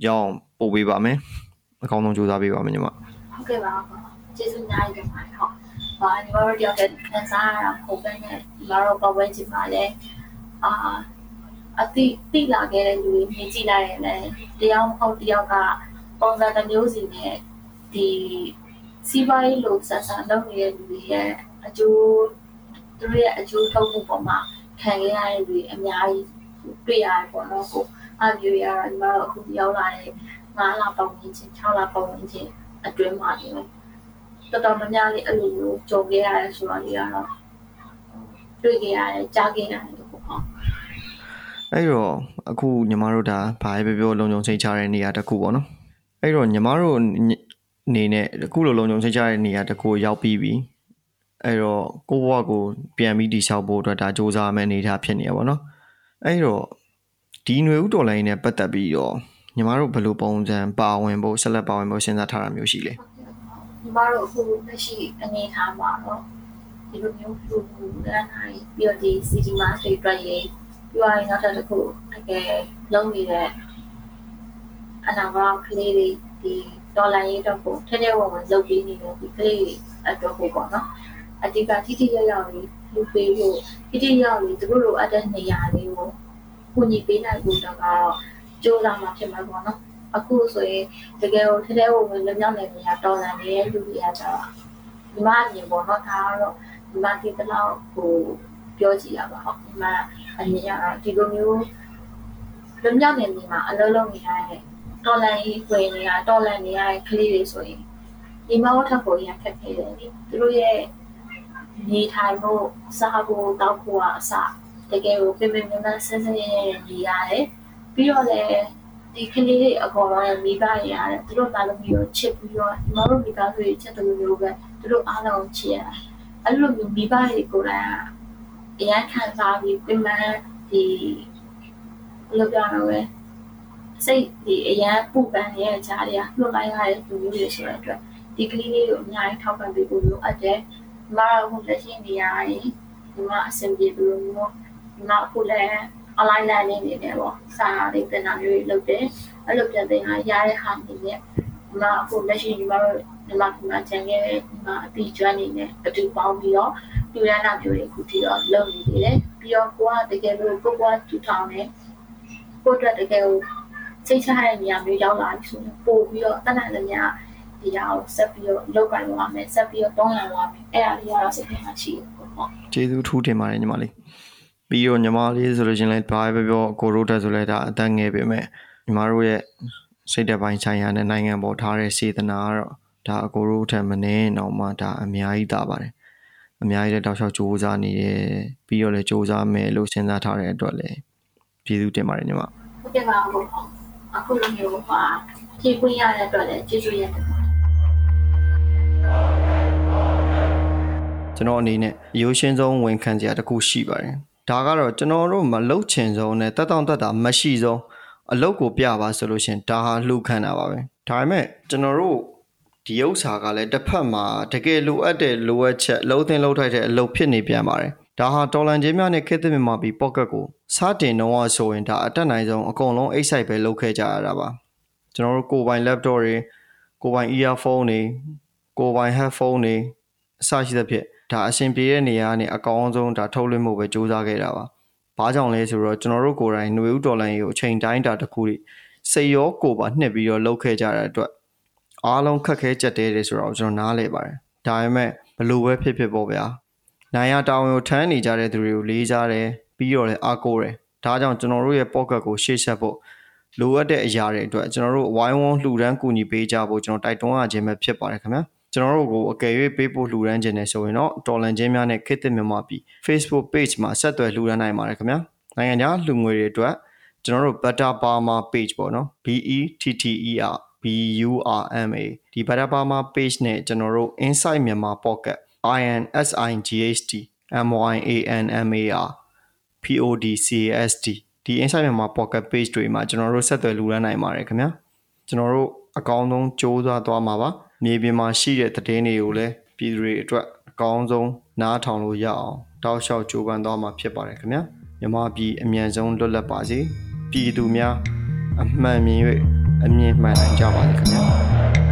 ရအောင်ပို့ပေးပါမယ်အကောင်းဆုံးစူးစမ်းပေးပါမယ်ညီမဟုတ်ကဲ့ပါဟုတ် ကျေးဇူးအများကြီးတင်ပါတယ်ဟုတ်ဟာညီမတို့တယောက်တည်းခံစားရတာပုံပဲနဲ့ညီမတို့ပတ်ဝန်းကျင်မှာလည်းအာအတိတိလာခဲ့တဲ့လူတွေမြင်ကြည့်လိုက်ရင်လည်းတယောက်မဟုတ်တယောက်ကပုံစံတစ်မျိုးစီနဲ့ဒီစီးပွားရေးလိုဆက်ဆံလုပ်နေတဲ့လူတွေရဲ့အကျိုးသူတို့ရဲ့အကျိုးထုတ်မှုပေါ်မှာခံရရတဲ့လူတွေအများကြီးတွေ့ရတယ်ပေါ့နော်ကိုအမျိုးရတော့ညီမတို့အခုရောက်လာတဲ့9လပတ်ဝန်းကျင်6လပတ်ဝန်းကျင်အတွင်းမှာနေတော် တော်များများလေးအဲ့လိုမျိုးကြုံခဲ့ရတယ်ဆိုတော့ဒီကတော့တွေ့ခဲ့ရတယ်ကြားခဲ့ရတယ်လို့ပေါ့ဟုတ် အဲ့တော့အခုညီမတို့ဒါဘာပဲပြောပြောလုံခြုံစိတ်ချတဲ့နေရာတစ်ခုပေါ့နော်အဲ့တော့ညီမတို့အနေနဲ့အခုလိုလုံခြုံစိတ်ချတဲ့နေရာတစ်ခုရောက်ပြီးပြီအဲ့တော့ကိုဘဝကိုပြန်ပြီးတည်ဆောက်ဖို့အတွက်ဒါစ조사မယ်အနေထားဖြစ်နေရပါတော့အဲ့တော့ဒီຫນွေဥတော်လိုင်းနဲ့ပတ်သက်ပြီးတော့ညီမတို့ဘယ်လိုပုံစံပါဝင်ဖို့ဆက်လက်ပါဝင်ဖို့စဉ်းစားထားတာမျိုးရှိလဲ ညီမတို့အခုလက်ရှိအနေထားမှာတော့ဒီလိုမျိုးလူလူလမ်းတိုင်းပြီးတော့ဒီ city master တွေအတွက်ရေးပြီးတော့နောက်ထပ်တစ်ခုတကယ်လုံးနေတဲ့အနာဂတ်ကလေးတွေဒီဒေါ်လာရေးတော့ကိုထဲထဲဝင်ဝင်လုပ်ပြီးနေတဲ့ဒီကလေးတွေအတွက်ကိုပေါ့နော်အဓိကတိတိကျကျလေးလူပေးဖို့တိတိကျကျလေးသူတို့လိုအပ်တဲ့နေရာလေးကိုကူညီပေးနိုင်ဖို့တော့ကတော့ကြိုးစားမှာဖြစ်မှာပေါ့နော် အခုဆိုရင်တကယ်ကိုထဲထဲဝင်ဝင်လက်မြောက်နေနေတာတော်လန်နေတဲ့လူတွေကကျတော့ဒီမှာအမြင်ပေါ့နော်ဒါကတော့ဒီမှာဒီတလောက်ကိုပြောကြည့်ရပါဟုတ်ဒီမှာအမြင်ရတော့ဒီလိုမျိုးလွမြောက်နေနေမှာအလုံးလုံးနေရတဲ့တော်လန်ကြီးဝင်နေတာတော်လန်နေရတဲ့ကလေးတွေဆိုရင်ဒီမှာဝတ်ထပ်ကိုရခက်ခဲတယ်လေသူတို့ရဲ့နေထိုင်ဖို့စားဖို့တောက်ဖို့အစတကယ်ကိုပြင်ပြင်မြန်မြန်ဆန်းဆန်းရဲရဲနေရတယ်ပြီးတော့လည်း ဒီကလေးတွေအပေါ်တော့မိဘတွေရတယ်သူတို့သားသမီးကိုချစ်ပြီးတော့ဒီမှာတို့မိသားစုတွေချစ်တယ်လို့မျိုးပဲသူတို့အားလုံးချစ်ရအဲ့လိုမျိုးမိဘတွေကိုယ်တိုင်အရန်ခံစားပြီးပြင်မှန်ဒီဘယ်လိုပြောရမလဲစိတ်ဒီအရန်ပူပန်ရဲ့ဈာတွေကလွတ်လိုက်ရတဲ့လူမျိုးတွေဆိုတဲ့အတွက်ဒီကလေးလေးကိုအများကြီးထောက်ပံ့ပေးဖို့လိုအပ်တယ်ဒီမှာအခုလက်ရှိနေရရင်ဒီမှာအဆင်ပြေလို့မျိုးဒီမှာအခုလည်း online learning နေတယ်ပေါ့စာလေးသင်တာမျိုးတွေလုပ်တယ်အဲ့လိုပြန်သင်တာရတဲ့ဟာနေနဲ့ဒီမှာအခုလက်ရှိဒီမှာတော့ဒီမှာဒီမှာကျန်ခဲ့တဲ့ဒီမှာအတီကျွမ်းနေနဲ့အတူပေါင်းပြီးတော့လူရနာမျိုးတွေအခုထိတော့လုပ်နေသေးတယ်ပြီးတော့ကိုကတကယ်လို့ကိုကတူထောင်နေကိုအတွက်တကယ်ကိုစိတ်ချရတဲ့နေရာမျိုးရောက်လာပြီဆိုရင်ပို့ပြီးတော့တတ်နိုင်တဲ့နေရာဒီဟာကိုဆက်ပြီးတော့လောက်ကန်သွားမယ်ဆက်ပြီးတော့တောင်းရသွားမယ်အဲ့ဒါလေးကတော့စိတ်ထဲမှာရှိတယ်ပေါ့ဟုတ်ကျေးဇူးထူးတင်ပါတယ်ညီမလေး ပြီးတော့ညီမလေးဆိုလို့ချင်းလည်းဘာပဲပြောကိုရိုးတက်ဆိုလဲဒါအတန်းငယ်ပေမဲ့ညီမတို့ရဲ့စိတ်တပိုင်းဆိုင်ရာနဲ့နိုင်ငံပေါ်ထားတဲ့စေတနာကတော့ဒါအကိုရိုးထက်မနေတော့မှဒါအများကြီးတာပါတယ်အများကြီးလည်းတောက်လျှောက်စူးစမ်းနေတယ်ပြီးတော့လည်းစူးစမ်းမယ်လို့စဉ်းစားထားတဲ့အတွက်လည်းကျေးဇူးတင်ပါတယ်ညီမဟုတ်ကဲ့ပါဟုတ်အခုလိုမျိုးပါဖြည့်ခွင့်ရတဲ့အတွက်လည်းကျေးဇူးရတယ်ကျွန်တော်အနေနဲ့ရိုးရှင်းဆုံးဝန်ခံစရာတစ်ခုရှိပါတယ် ဒါကတော့ကျွန်တော်တို့မလှုပ်ချင်ဆုံးနဲ့တက်တောင့်တက်တာမရှိဆုံးအလုတ်ကိုပြပါဆိုလို့ရှရင်ဒါဟာလှူခံတာပါပဲဒါပေမဲ့ကျွန်တော်တို့ဒီဥစ္စာကလည်းတစ်ဖက်မှာတကယ်လိုအပ်တဲ့လိုအပ်ချက်လုံးသင်းလုံးထိုက်တဲ့အလုပ်ဖြစ်နေပြန်ပါတယ်ဒါဟာတော်လန်ချင်းများနဲ့ခေတ်သစ်မြန်မာပြည် pocket ကိုစတင်တော့ဆိုရင်ဒါအတက်နိုင်ဆုံးအကုန်လုံးအိတ်ဆိုင်ပဲလုပ်ခဲ့ကြရတာပါကျွန်တော်တို့ကိုယ်ပိုင် laptop တွေကိုယ်ပိုင် earphone တွေကိုယ်ပိုင် headphone တွေအစရှိသဖြင့် ဒါအရှင်ပြေတဲ့နေရာကနေအကောင်းဆုံးဒါထုတ်လွှင့်မှုပဲစူးစမ်းခဲ့တာပါ။ဘာကြောင့်လဲဆိုတော့ကျွန်တော်တို့ကိုယ်တိုင်ຫນွေဥဒေါ်လာကိုအချိန်တိုင်းတာတစ်ခုတွေစိတ်ရောကိုယ်ပါနှစ်ပြီးတော့လှုပ်ခဲ့ကြတဲ့အတွက်အားလုံးခက်ခဲကြက်တဲတယ်ဆိုတော့ကျွန်တော်နားလည်ပါတယ်။ဒါပေမဲ့ဘလို့ပဲဖြစ်ဖြစ်ပေါ့ဗျာ။နိုင်ရတာဝန်ကိုထမ်းနေကြတဲ့သူတွေကိုလေးစားတယ်ပြီးတော့လည်းအားကိုးတယ်။ဒါကြောင့်ကျွန်တော်တို့ရဲ့ pocket ကိုရှေ့ဆက်ဖို့လိုအပ်တဲ့အရာတွေအတွက်ကျွန်တော်တို့ဝိုင်းဝန်းလှူဒန်းကူညီပေးကြဖို့ကျွန်တော်တိုက်တွန်းရခြင်းပဲဖြစ်ပါတယ်ခင်ဗျာ ကျွန်တော်တို့ကိုအကယ်၍ပေးဖို့လှူဒန်းခြင်းနဲ့ဆိုရင်တော့တော်လန်ချင်းများနဲ့ခေတ်သစ်မြန်မာပြည် Facebook page မှာဆက်သွယ်လှူဒန်းနိုင်ပါတယ်ခင်ဗျာနိုင်ငံခြားလှူငွေတွေအတွက်ကျွန်တော်တို့ Better Burma page ပေါ့နော် B E T T E R B U R M A ဒီ Better Burma page နဲ့ကျွန်တော်တို့ Inside Myanmar Pocket I N S I G H T M Y A N M A R P O D C A S T ဒီ Inside Myanmar Pocket page တွေမှာကျွန်တော်တို့ဆက်သွယ်လှူဒန်းနိုင်ပါတယ်ခင်ဗျာကျွန်တော်တို့အကောင်းဆုံးစူးစမ်းသွားမှာပါ မြေပြင်မှာရှိတဲ့သတင်းတွေကိုလည်းပြည်သူတွေအတွက်အကောင်းဆုံးနားထောင်လို့ရအောင်တောက်လျှောက်ကြိုးပမ်းသွားမှာဖြစ်ပါတယ်ခင်ဗျာမြန်မာပြည်အမြန်ဆုံးလွတ်လပ်ပါစေပြည်သူများအမှန်မြင်၍အမြင်မှန်နိုင်ကြပါစေခင်ဗျာ